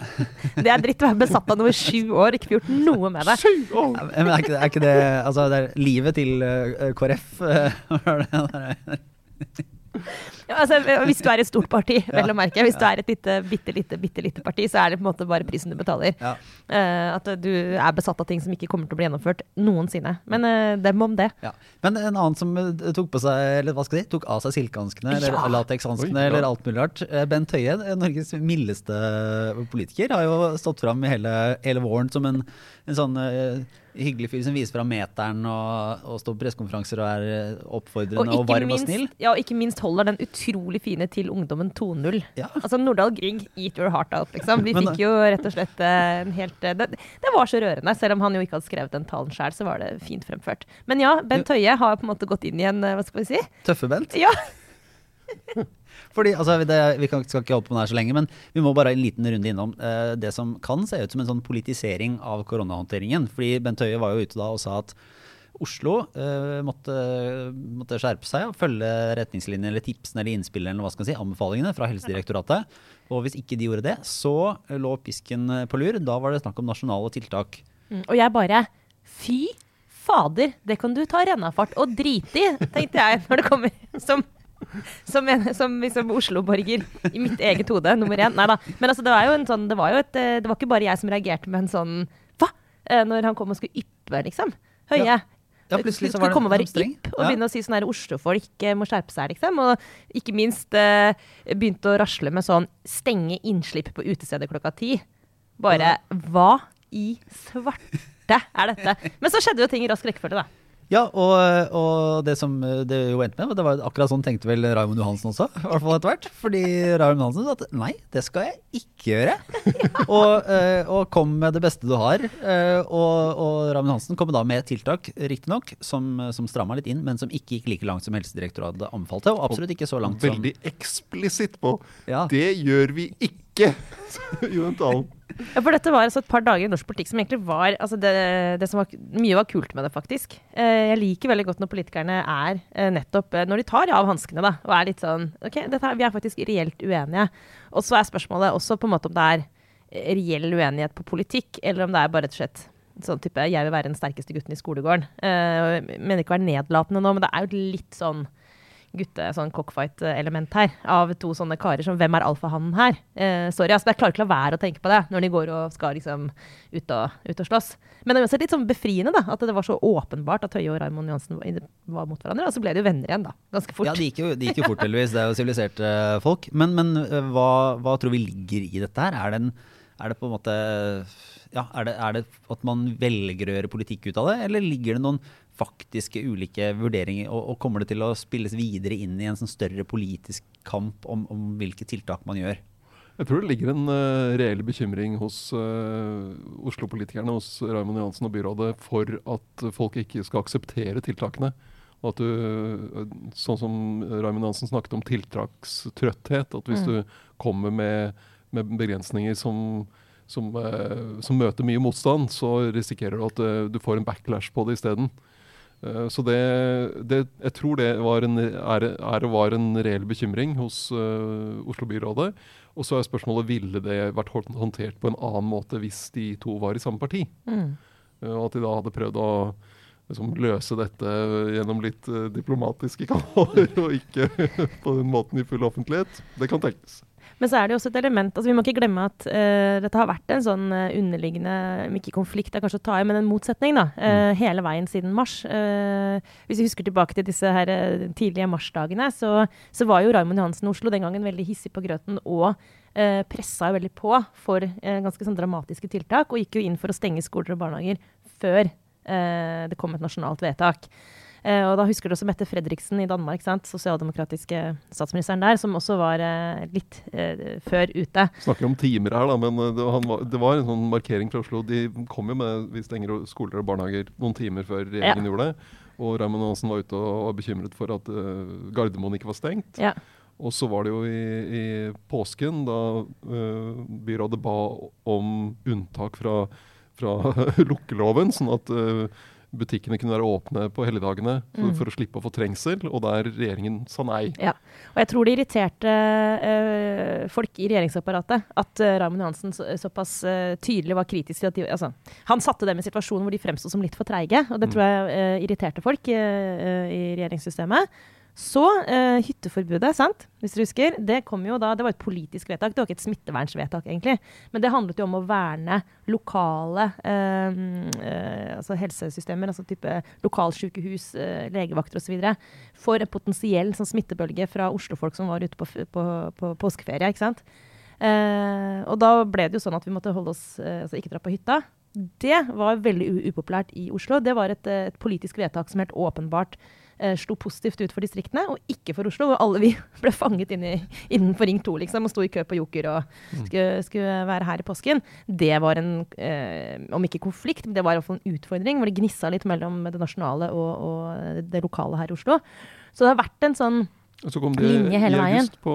Det er dritt å være besatt av noe i sju år, ikke gjort noe med det. Sju år! Ja, er ikke, er ikke det Altså, det er livet til uh, KrF Uh? Ja, altså, hvis du er et stort parti, vel å merke. Hvis du er et lite, bitte lite, bitte lite parti, så er det på en måte bare prisen du betaler. Ja. Uh, at du er besatt av ting som ikke kommer til å bli gjennomført noensinne. Men uh, dem om det. Ja. Men en annen som eh, tok på seg, eller hva skal jeg si, tok av seg silkehanskene eller Ja. latekshanskene ja. eller alt mulig rart. Bent Høie, Norges mildeste politiker, har jo stått fram hele, hele våren som en, en sånn eh, hyggelig fyr som viser fram meteren og, og står på pressekonferanser og er eh, oppfordrende og, varm og snill. ja, og ikke minst holder den utrolig fine til ungdommen 2.0. Ja. Altså Nordahl Grieg, eat your heart out, liksom. Vi fikk jo rett og slett eh, en helt eh, det, det var så rørende. Selv om han jo ikke hadde skrevet den talen sjøl, så var det fint fremført. Men ja, Bent Høie har på en måte gått inn i en, eh, hva skal vi si? Tøffe Bent. Ja, Fordi, altså, det, vi kan, skal ikke holde på med det her så lenge, men vi må bare en liten runde innom eh, det som kan se ut som en sånn politisering av koronahåndteringen. Fordi Bent Høie var jo ute da og sa at Oslo eh, måtte, måtte skjerpe seg og følge retningslinjene eller tipsene eller innspillene eller hva skal man si, anbefalingene fra Helsedirektoratet. Og hvis ikke de gjorde det, så lå pisken på lur. Da var det snakk om nasjonale tiltak. Mm, Og jeg bare Fy fader, det kan du ta rennafart og drite i, tenkte jeg når det kommer som som, en, som liksom Oslo-borger i mitt eget hode, nummer én. Nei da. Men altså, det var jo en sånn Det var jo et eh, Det var ikke bare jeg som reagerte med en sånn Hva? Eh, Når han kom og skulle yppe, liksom. Høie. Ja. Ja, plutselig så var det komme og være ypp og begynne å si sånn her Oslo-folk eh, må skjerpe seg, liksom. Og ikke minst eh, begynte å rasle med sånn stenge innslipp på utestedet klokka ti. Bare hva i svarte er dette? Men så skjedde jo ting i rask rekkefølge, da. Ja, og, og det som det jo endte med, det var akkurat sånn tenkte vel Raymond Johansen også, i hvert fall etter hvert. Fordi Raymond Johansen sa at nei, det skal jeg ikke gjøre. og, eh, og kom med det beste du har. eh, Og, og Raymond Johansen kom da med tiltak, riktignok, som, som stramma litt inn, men som ikke gikk like langt som Helsedirektoratet anbefalte. Og absolutt ikke så langt som Veldig eksplisitt på Ja. Det gjør vi ikke! jo en talen. Ja, for dette var altså et par dager i norsk politikk som egentlig var altså det, det som var, Mye var kult med det, faktisk. Eh, jeg liker veldig godt når politikerne er eh, nettopp eh, Når de tar av hanskene, da, og er litt sånn OK, dette, vi er faktisk reelt uenige. Og så er spørsmålet også på en måte om det er reell uenighet på politikk, eller om det er bare rett og slett sånn type 'jeg vil være den sterkeste gutten i skolegården'. Jeg mener ikke å være nedlatende nå, men det er jo litt sånn gutte, sånn cockfight-element her, av to sånne karer som Hvem er alfahannen her? Eh, sorry, altså, jeg klarer ikke å la være å tenke på det når de går og skal liksom ut og, ut og slåss. Men det er litt sånn befriende da, at det var så åpenbart at Høie og Raymond Johansen var, mot hverandre. Og så ble de jo venner igjen, da. Ganske fort. Ja, det gikk jo, det gikk jo fort, heldigvis. Det er jo siviliserte folk. Men, men øh, hva, hva tror vi ligger i dette her? Er det, en, er det på en måte ja, er det, er det at man velger å gjøre politikk ut av det, eller ligger det noen faktiske ulike vurderinger, og, og kommer det til å spilles videre inn i en sånn større politisk kamp om, om hvilke tiltak man gjør? Jeg tror det ligger en uh, reell bekymring hos uh, Oslo-politikerne, hos Raymond Johansen og byrådet, for at folk ikke skal akseptere tiltakene. Og at du, uh, sånn som Raymond Johansen snakket om tiltakstrøtthet, at hvis Mm. du kommer med, med begrensninger som, som, uh, som møter mye motstand, så risikerer du at uh, du får en backlash på det isteden. Eh, Så det, det, jeg tror det var en, er, er var en reell bekymring hos uh, Oslo-byrådet. Og så er spørsmålet ville det vært håndtert på en annen måte hvis de to var i samme parti. Mm. Eh, Og at de da hadde prøvd å liksom, løse dette gjennom litt eh, diplomatiske kanaler, og ikke på den måten i full offentlighet. Det kan tenkes. Men så er det jo også et element altså Vi må ikke glemme at uh, dette har vært en sånn eh, underliggende om ikke konflikt, det er kanskje å ta i, men en motsetning da, eh, hele veien siden mars. Uh, hvis vi husker tilbake til disse her tidlige marsdagene, så, så var jo Raymond Johansen i Oslo den gangen veldig hissig på grøten og eh, pressa jo veldig på for ganske sånn dramatiske tiltak, og gikk jo inn for å stenge skoler og barnehager før det kom et nasjonalt vedtak. Eh, og da husker du også Mette Fredriksen i Danmark, sant? sosialdemokratiske statsministeren der, som også var eh, litt eh, før ute. Snakker om timer her, da, men det, han var, det var en sånn markering fra Oslo. De kom jo med vi stenger skoler og barnehager noen timer før regjeringen gjorde det. Og Raymond Johansen var ute og var bekymret for at uh, Gardermoen ikke var stengt. Ja. Og så var det jo i, i påsken, da uh, byrådet ba om unntak fra, fra lukkeloven, sånn at eh, butikkene kunne være åpne på helligdagene for, Mm. for å slippe å få trengsel, og der regjeringen sa nei. Ja, Og jeg tror det irriterte øh, folk i regjeringsapparatet at øh, Raymond Johansen så, såpass øh, tydelig var kritisk til at de altså, Han satte dem i situasjonen hvor de fremsto som litt for treige, og det Mm. tror jeg irriterte folk i regjeringssystemet. Så eh, hytteforbudet, sant? hvis dere husker, det kom jo da, det var et politisk vedtak, det var ikke et smittevernsvedtak egentlig. Men det handlet jo om å verne lokale eh, eh, altså helsesystemer, altså type lokalsykehus, eh, legevakter osv. For en potensiell sånn, smittebølge fra Oslo-folk som var ute på, på, på påskeferie. ikke sant? Eh, og da ble det jo sånn at vi måtte holde oss, eh, altså ikke dra på hytta. Det var veldig upopulært i Oslo. Det var et, eh, et politisk vedtak som helt åpenbart eh, slo positivt ut for distriktene, og ikke for Oslo, hvor alle vi ble fanget inn i, innenfor Ring 2 liksom, og sto i kø på Joker og skulle, skulle være her i påsken. Det var en, eh, om ikke konflikt, men det var i hvert fall en utfordring, hvor det gnissa litt mellom det nasjonale og, og det lokale her i Oslo. Så det har vært en sånn Og så kom det i august på,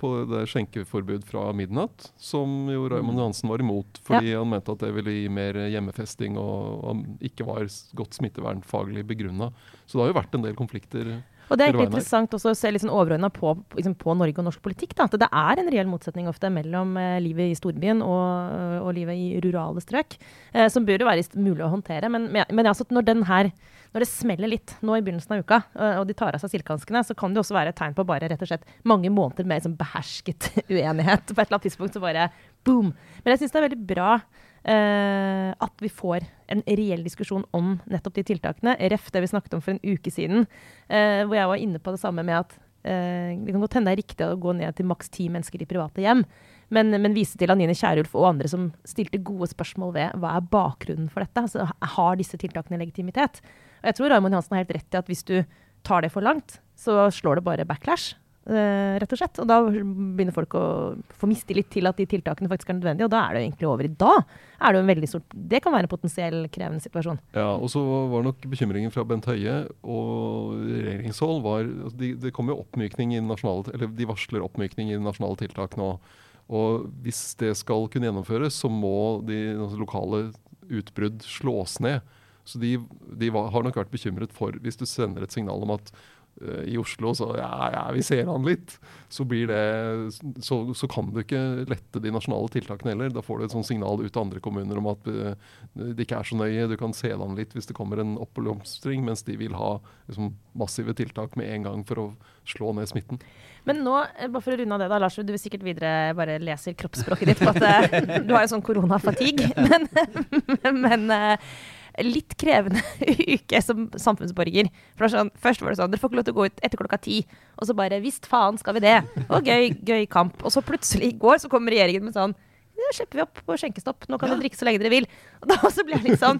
på det skjenkeforbud fra midnatt, som jo Raymond Johansen var imot, fordi han mente at det ville gi mer hjemmefesting og, og ikke var godt smittevernfaglig begrunna. Så det har jo vært en del konflikter. Og det er egentlig interessant også å se litt sånn overordna på, liksom på Norge og norsk politikk. Da. At det er en reell motsetning ofte mellom eh, livet i storbyen og, og livet i rurale strøk. Eh, som jo være mulig å håndtere. Men, men, men altså, når, den her, når det smeller litt nå i begynnelsen av uka, eh, og de tar av seg silkehanskene, så kan det også være et tegn på bare rett og slett mange måneder med liksom, behersket uenighet. På et eller annet tidspunkt så bare boom. Men jeg syns det er veldig bra eh, at vi får en reell diskusjon om nettopp de tiltakene. Ref det vi snakket om for en uke siden, eh, hvor jeg var inne på det samme med at eh, det kan godt hende det er riktig å gå ned til maks ti mennesker i private hjem, men, men vise til Anine Kierulf og andre som stilte gode spørsmål ved hva er bakgrunnen for dette. Altså, har disse tiltakene legitimitet? Og jeg tror Raymond Johansen har helt rett i at hvis du tar det for langt, så slår det bare backlash. Eh, rett og slett. Og da begynner folk å få mistillit til at de tiltakene faktisk er nødvendige, og da er det jo egentlig over i da. Er det, jo en veldig stort, det kan være en potensiell krevende situasjon. Ja, og så var nok bekymringen fra Bent Høie og regjeringshold var altså de, Det kommer jo oppmykning i nasjonale, eller de varsler oppmykning i nasjonale tiltak nå. Og hvis det skal kunne gjennomføres, så må de altså, lokale utbrudd slås ned. Så de, de var, har nok vært bekymret for, hvis du sender et signal om at i Oslo så ja, ja, vi ser han litt, så blir det så, så kan du ikke lette de nasjonale tiltakene heller. Da får du et sånt signal ut til andre kommuner om at eh, det ikke er så nøye. Du kan se det litt hvis det kommer en oppblomstring, mens de vil ha liksom, massive tiltak med en gang for å slå ned smitten. Men nå, eh, bare for å runde av det da, Lars, du vil sikkert videre bare leser kroppsspråket ditt på at eh, du har jo sånn koronafatigue. Men, men eh, litt krevende uke som samfunnsborger. For sånn, først var det sånn, dere får ikke lov til å gå ut etter klokka ti. Og så bare, visst faen skal vi det. Og gøy, gøy kamp. Og så plutselig i går så kom regjeringen med sånn, ja, slipper vi opp på skjenkestopp. Nå kan dere drikke så lenge dere vil. Og da så blir jeg litt sånn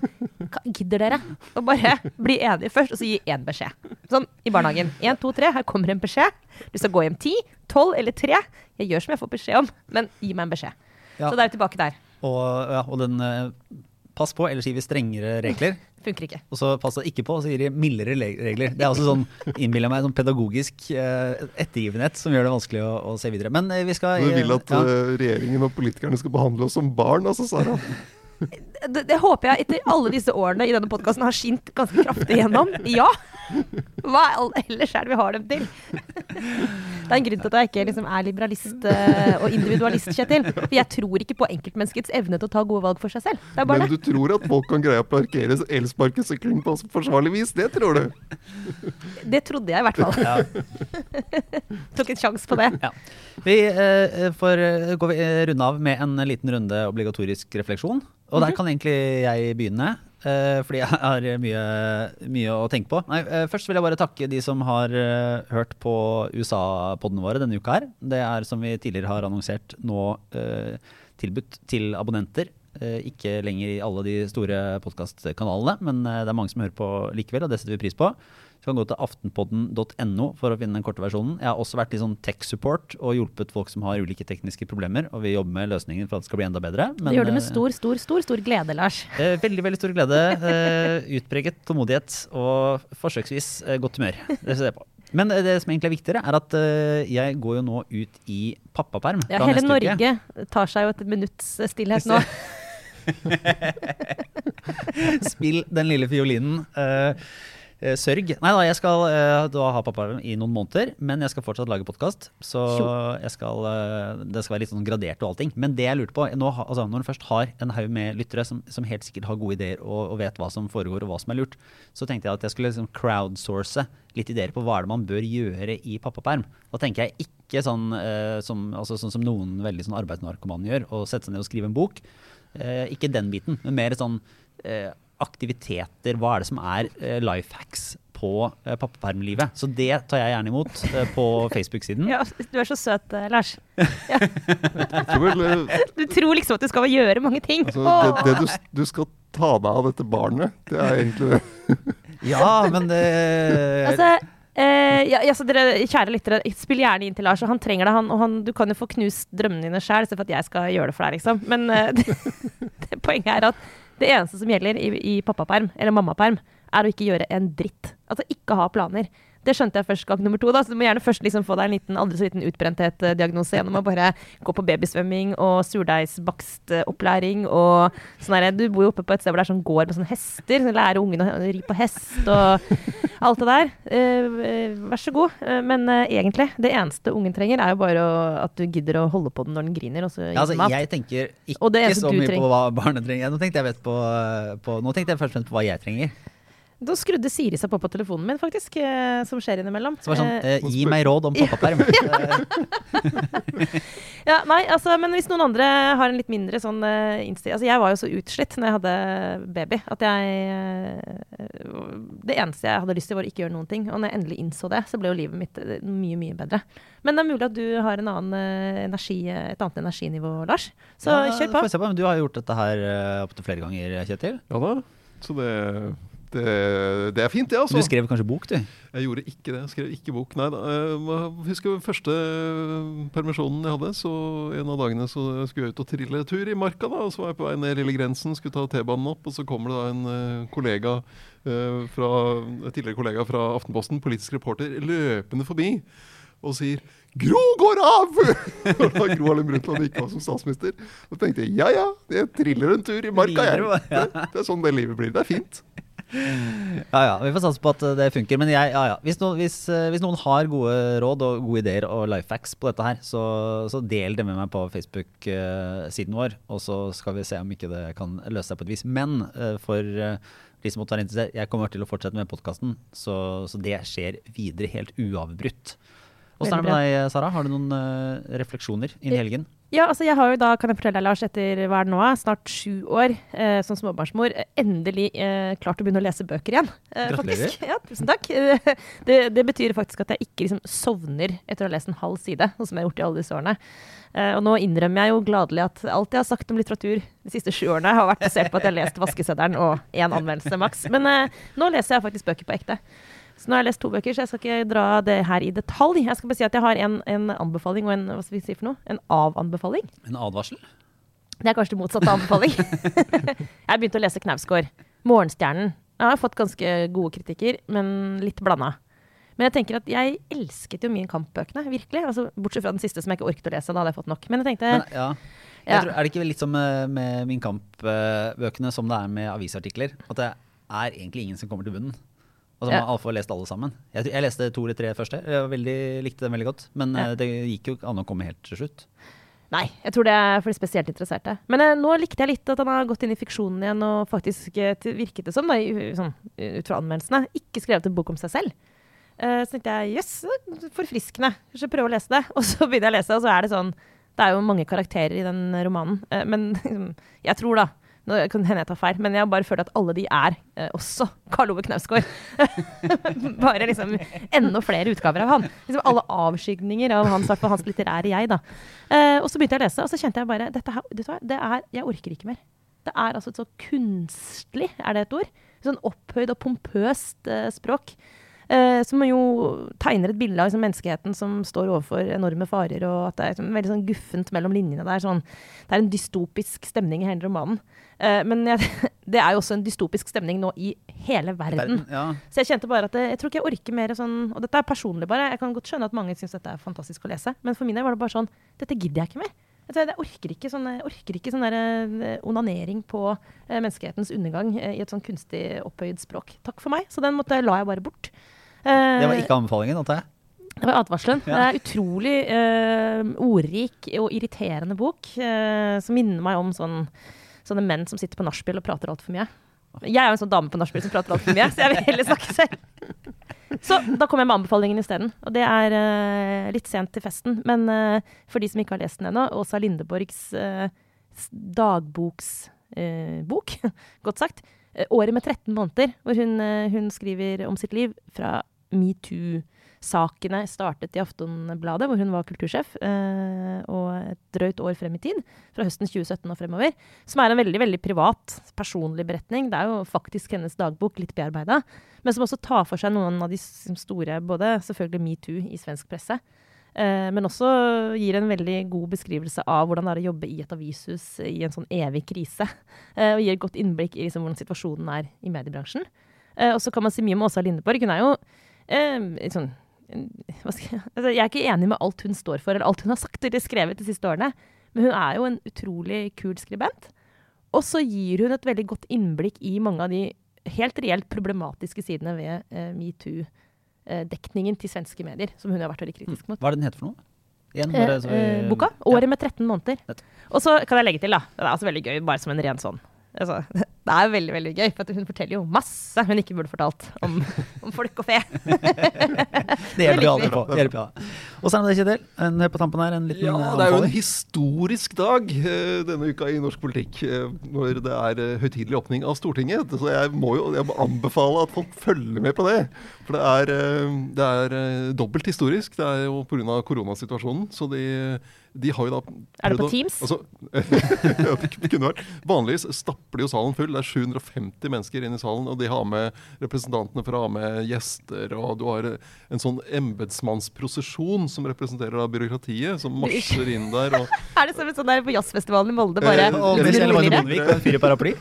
Gidder dere å bare bli enige først, og så gi én beskjed? Sånn i barnehagen. Én, to, tre. Her kommer en beskjed. Du skal gå hjem ti, tolv eller tre. Jeg gjør som jeg får beskjed om, men gi meg en beskjed. Ja. Så da er vi tilbake der. Og, ja, og den eh, Pass på, ellers gir vi strengere regler. Funker ikke. Og så pass deg ikke på, og så gir de mildere regler. Det er også sånn, innbiller jeg meg, sånn pedagogisk eh, ettergivenhet som gjør det vanskelig å, å se videre. Men eh, vi skal Du vil at ja. eh, regjeringen og politikerne skal behandle oss som barn, altså, Sara? det, det håper jeg etter alle disse årene i denne podkasten har skint ganske kraftig gjennom. Ja! Hva ellers er det vi har dem til? Det er en grunn til at jeg ikke liksom er liberalist eh, og individualist, Kjetil. For jeg tror ikke på enkeltmenneskets evne til å ta gode valg for seg selv. Det er bare Men det. du tror at folk kan greie å parkere elsparkesykkelen på forsvarlig vis? Det tror du? Det trodde jeg i hvert fall. Tok en sjanse på det. Ja. Vi eh, får eh, gå eh, runde av med en liten runde obligatorisk refleksjon. Og der kan egentlig jeg begynne, eh, fordi jeg har mye, mye å tenke på. Nei, eh, først vil jeg bare takke de som har eh, hørt på USA-podene våre denne uka her. Det er som vi tidligere har annonsert nå eh, tilbudt til abonnenter. Eh, ikke lenger i alle de store podkastkanalene, men eh, det er mange som hører på likevel, og det setter vi pris på. Du kan gå til aftenpodden.no for å finne den korte versjonen. Jeg har også vært litt sånn tech-support og hjulpet folk som har ulike tekniske problemer, og vi jobber med løsningen for at det skal bli enda bedre. Det gjør du med eh, stor, stor, stor stor glede, Lars. eh, veldig, veldig stor glede. Eh, utpreget tålmodighet og forsøksvis eh, godt humør. Det ser jeg på. Men det som egentlig er viktigere, er at jeg går jo nå ut i pappaperm Ja, hele neste uke. Norge tar seg jo et minutts stillhet nå. Spill den lille fiolinen. Eh, sørg. Nei da, jeg skal uh, da ha pappa i noen måneder, men jeg skal fortsatt lage podkast. Så skal, uh, det skal være litt sånn gradert og allting. Men det jeg lurte på, nå, altså, når du først har en haug med lyttere som, som helt sikkert har gode ideer og, og vet hva som foregår og hva som er lurt, så tenkte jeg at jeg skulle liksom crowdsource litt ideer på hva er det man bør gjøre i pappaperm. Da tenker jeg ikke sånn, uh, som, altså, sånn som noen veldig sånn arbeidsnarkomane gjør, å sette seg ned og skrive en bok. Eh, ikke den biten, men mer sånn eh, aktiviteter. Hva er det som er eh, life hacks på eh, pappapermlivet? Så det tar jeg gjerne imot eh, på Facebook-siden. Ja, du er så søt, eh, Lars. Eh, Du tror liksom at du skal gjøre mange ting. altså, det, det du, du skal ta deg av dette barnet, det er egentlig det. Ja, men det Altså, eh, ja, ja, dere, kjære lyttere, spill gjerne inn til Lars. og Han trenger det, han. Og han, du kan jo få knust drømmene dine sjøl, istedenfor at jeg skal gjøre det for deg, liksom. Men eh, det, det poenget er at det eneste som gjelder i, i pappaperm, eller mammaperm, er å ikke gjøre en dritt. Altså ikke ha planer. Det skjønte jeg først gang nummer to. da, så Du må gjerne først liksom få deg en liten, aldri så liten utbrenthet-diagnose gjennom å bare gå på babysvømming og surdeigsbakstopplæring og sånn herre Du bor jo oppe på et sted hvor det er sånn gård med sånne hester. Så lære ungene å ri på hest og alt det der. Eh, eh, vær så god. Uh, men uh, egentlig, det eneste ungen trenger, er jo bare å, at du gidder å holde på den når den griner. Og så ja, altså, jeg tenker ikke så mye trenger. på hva barnet trenger. Nå tenkte jeg, vet på, på, nå tenkte jeg først og fremst på hva jeg trenger. Da skrudde Siri seg på på telefonen min, faktisk, eh, som skjer innimellom. Så var det sånn, Eh, eh, gi meg råd om pappaperm. Eh, Ja, nei, altså, men hvis noen andre har en litt mindre sånn eh, innstilling Altså, jeg var jo så utslitt når jeg hadde baby at jeg eh, Det eneste jeg hadde lyst til, var å ikke gjøre noen ting. Og når jeg endelig innså det, så ble jo livet mitt eh, mye, mye bedre. Men det er mulig at du har en annen eh, energi, et annet energinivå, Lars. Så ja, kjør på. på. Men du har jo gjort dette her opptil flere ganger, Kjetil. Ja da. Så det, det, det er fint, det, altså. Du skrev kanskje bok, du? Jeg gjorde ikke det. Jeg skrev ikke bok. Nei da. Jeg husker første permisjonen jeg hadde. Så en av dagene så skulle jeg ut og trille tur i marka. da, og Så var jeg på vei ned Lille Grensen, skulle ta T-banen opp. Og så kommer det da en eh, kollega eh, fra, en tidligere kollega fra Aftenposten, politisk reporter, løpende forbi og sier 'Gro går av!' Og da Gro Harlem Brundtland gikk av som statsminister. Da tenkte jeg ja ja, jeg triller en tur i marka, jeg. Det, det er sånn det livet blir. Det er fint. Ja ja, vi får satse på at eh, det funker. Men jeg, ja, ja. Hvis, noen, hvis, eh, hvis noen har gode råd og gode ideer og life hacks på dette her, så, så del det med meg på Facebook-siden vår. Og så skal vi se om ikke det kan løse seg på et vis. Men eh, for eh, de som måtte være interessert, jeg kommer til å fortsette med podkasten, så, så det skjer videre helt uavbrutt. Åssen er det med deg, Sara? Har du noen uh, refleksjoner inn i helgen? Ja, altså jeg har jo da, kan jeg fortelle deg, Lars, etter hva er det nå, er, snart sju år eh, som småbarnsmor, endelig eh, klart å begynne å lese bøker igjen. Eh, Gratulerer. faktisk. Ja, tusen takk. Det, det betyr faktisk at jeg ikke liksom sovner etter å ha lest en halv side, noe som jeg har gjort i alle disse årene. Eh, og nå innrømmer jeg jo gladelig at alt jeg har sagt om litteratur de siste sju årene, har vært basert på at jeg har lest Vaskeseddelen og én anmeldelse maks. Men eh, nå leser jeg faktisk bøker på ekte. Så nå har jeg lest to bøker, så jeg skal ikke dra det her i detalj. Jeg skal bare si at jeg har en, en anbefaling og en hva skal vi si for noe? En avanbefaling. En advarsel? Det er kanskje det motsatte av anbefaling. jeg begynte å lese Knausgård. 'Morgenstjernen'. Jeg har fått ganske gode kritikker, men litt blanda. Men jeg tenker at jeg elsket jo Min Kamp-bøkene, virkelig. Altså, bortsett fra den siste som jeg ikke orket å lese. Da hadde jeg fått nok. Men jeg tenkte Men, ja. Ja. Jeg tror, er det ikke litt som med, med Min Kamp-bøkene som det er med avisartikler? At det er egentlig ingen som kommer til bunnen. Altså. Man har iallfall lest alle sammen. Jeg, jeg leste to eller tre første. Jeg veldig, likte dem veldig godt. Men Ja. eh, det gikk jo ikke an å komme helt til slutt. Nei, jeg tror det er for de spesielt interesserte. Men eh, nå likte jeg litt at han har gått inn i fiksjonen igjen og faktisk eh, virket det som, da, i- sånn, ut fra anmeldelsene, ikke skrevet en bok om seg selv. Eh, så tenkte jeg jøss, yes, forfriskende. Kanskje prøve å lese det. Og så begynner jeg å lese, og så er det sånn Det er jo mange karakterer i den romanen. Eh, men liksom, jeg tror, da nå kan hende jeg tar feil, men jeg har bare følt at alle de er eh, også Karl Ove Knausgård. bare liksom enda flere utgaver av han. Liksom alle avskygninger av hans, hans litterære jeg. da. Eh, og så begynte jeg å lese, og så kjente jeg bare dette her, hva, det er, Jeg orker ikke mer. Det er altså et så kunstlig, er det et ord? Sånn opphøyd og pompøst eh, språk. Eh, som jo tegner et bilde av liksom, menneskeheten som står overfor enorme farer, og at det er liksom, veldig sånn guffent mellom linjene. Det er, sånn, det er en dystopisk stemning i hele romanen. Eh, men jeg, det er jo også en dystopisk stemning nå i hele verden. Ja. Så jeg kjente bare at det, jeg tror ikke jeg orker mer sånn Og dette er personlig, bare. Jeg kan godt skjønne at mange syns dette er fantastisk å lese, men for min del var det bare sånn Dette gidder jeg ikke mer. Jeg, jeg orker ikke sånn, orker ikke sånn der, eh, onanering på eh, menneskehetens undergang eh, i et sånn kunstig opphøyd språk. Takk for meg. Så den måtte, la jeg bare bort. Eh, Det var ikke anbefalingen, antar jeg? det var advarselen. Ja. Det er utrolig eh, ordrik og irriterende bok, eh, som minner meg om sånn, sånne menn som sitter på nachspiel og prater altfor mye. Jeg er jo en sånn dame på nachspiel som prater altfor mye, så jeg vil heller snakke selv. Så da kom jeg med anbefalingen isteden. Og det er eh, litt sent til festen, men eh, for de som ikke har lest den ennå, Åsa Lindeborgs eh, dagboksbok, godt sagt. Eh, året med 13 måneder, hvor hun, eh, hun skriver om sitt liv fra metoo-sakene startet i Aftonbladet, hvor hun var kultursjef, eh, og et drøyt år frem i tid, fra høsten 2017 og fremover, som er en veldig veldig privat, personlig beretning. Det er jo faktisk hennes dagbok, litt bearbeida, men som også tar for seg noen av de store, både selvfølgelig metoo i svensk presse, men også gir en veldig god beskrivelse av hvordan det er å jobbe i et avishus i en sånn evig krise, eh, og gir et godt innblikk i liksom, hvordan situasjonen er i mediebransjen. Eh, og så kan man si mye om Åsa Lindeborg. Hun er jo eh, sånn jeg, altså, jeg er ikke enig med alt hun står for, eller alt hun har sagt eller skrevet de siste årene, men hun er jo en utrolig kul skribent. Og så gir hun et veldig godt innblikk i mange av de helt reelt problematiske sidene ved eh, metoo-dekningen til svenske medier, som hun har vært veldig kritisk mot. Hva er det den heter for noe? Igjen, Eh, bare så vi- eh, boka. Ja. 'Året med 13 måneder'. Og så kan jeg legge til, da. Det er altså veldig gøy, bare som en ren sånn. Altså, det er veldig veldig gøy, for at hun forteller jo masse hun ikke burde fortalt om, om folk og fe. Det hjelper jo aldri på. Det hjelper ja. Og så er det det, Kjetil. En på tampen her, en liten Ja, eh, det er jo en historisk dag eh, denne uka i norsk politikk. eh, når det er høytidelig åpning av Stortinget. Så jeg må jo jeg må anbefale at folk følger med på det. For det er, det er dobbelt historisk. Det er jo pga. koronasituasjonen. Så de, de har jo da Er det på å- Teams? Altså, det kunne vært. Vanligvis stapper de jo salen full. Det er 750 mennesker inne i salen, og de har med representantene for å ha med gjester. Og du har eh, en sånn embetsmannsprosesjon som representerer da byråkratiet, som marsjer inn der. Og, Er det som en sånn der på jazzfestivalen i Molde, bare Eh,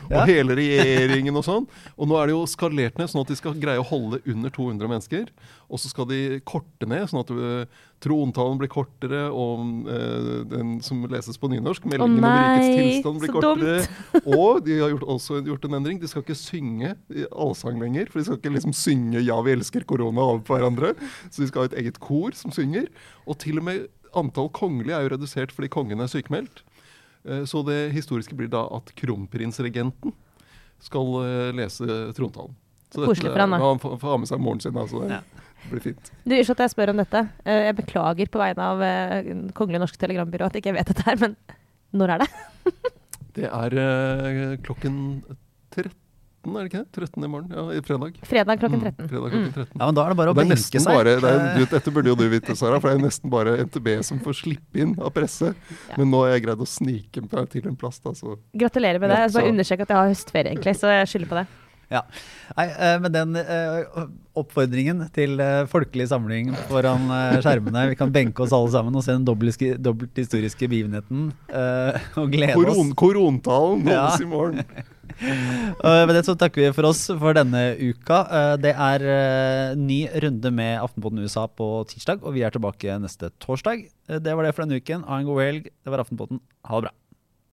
Og hele regjeringen og sånn. Og nå er det jo skalert ned, sånn at de skal greie å holde under 200 mennesker. Og så skal de korte ned, sånn at uh, trontalen blir kortere, og eh, den som leses på nynorsk, meldingen om rikets tilstand, blir kortere. kortere. og de har gjort, også gjort en endring. De skal ikke synge allsang lenger, for de skal ikke liksom synge 'Ja, vi elsker korona' over på hverandre. Så de skal ha et eget kor som synger. Og til og med antall kongelige er jo redusert fordi kongen er sykemeldt. Eh, Så det historiske blir da at kronprinsregenten skal eh, lese trontalen. Så Koselig for han, da. han får ha med seg moren sin, Altså. så det blir fint. Du, Unnskyld at jeg spør om dette. Eh, Jeg beklager på vegne av eh, Kongelig Norsk Telegrambyrå at ikke jeg vet dette her, men når er det? Det er eh, klokken 13, er det ikke det? 13 i morgen? Ja, i fredag. Fredag klokken Mm, 13. fredag klokken 13. ja, men da er det bare å Det er benke seg. bare, det er, du, Dette burde jo du vite, Sara, for det er nesten bare NTB som får slippe inn av presse. Ja. Men nå har jeg greid å snike meg til en plass, da, så Gratulerer med det. Jeg skal bare understreke at jeg har høstferie, egentlig, så jeg skylder på det. Ja. Nei, eh, med den eh, oppfordringen til eh, folkelig samling foran skjermene. Vi kan benke oss alle sammen og se den dobbelt, dobbelt historiske begivenheten og glede Koron, oss. Korontalen Ja. holdes i morgen. Med det så takker vi for oss for denne uka. Det er ny runde med Aftenposten USA på tirsdag, og vi er tilbake neste torsdag. Det var det for denne uken. Ha en god helg. Det var Aftenposten. Ha det bra.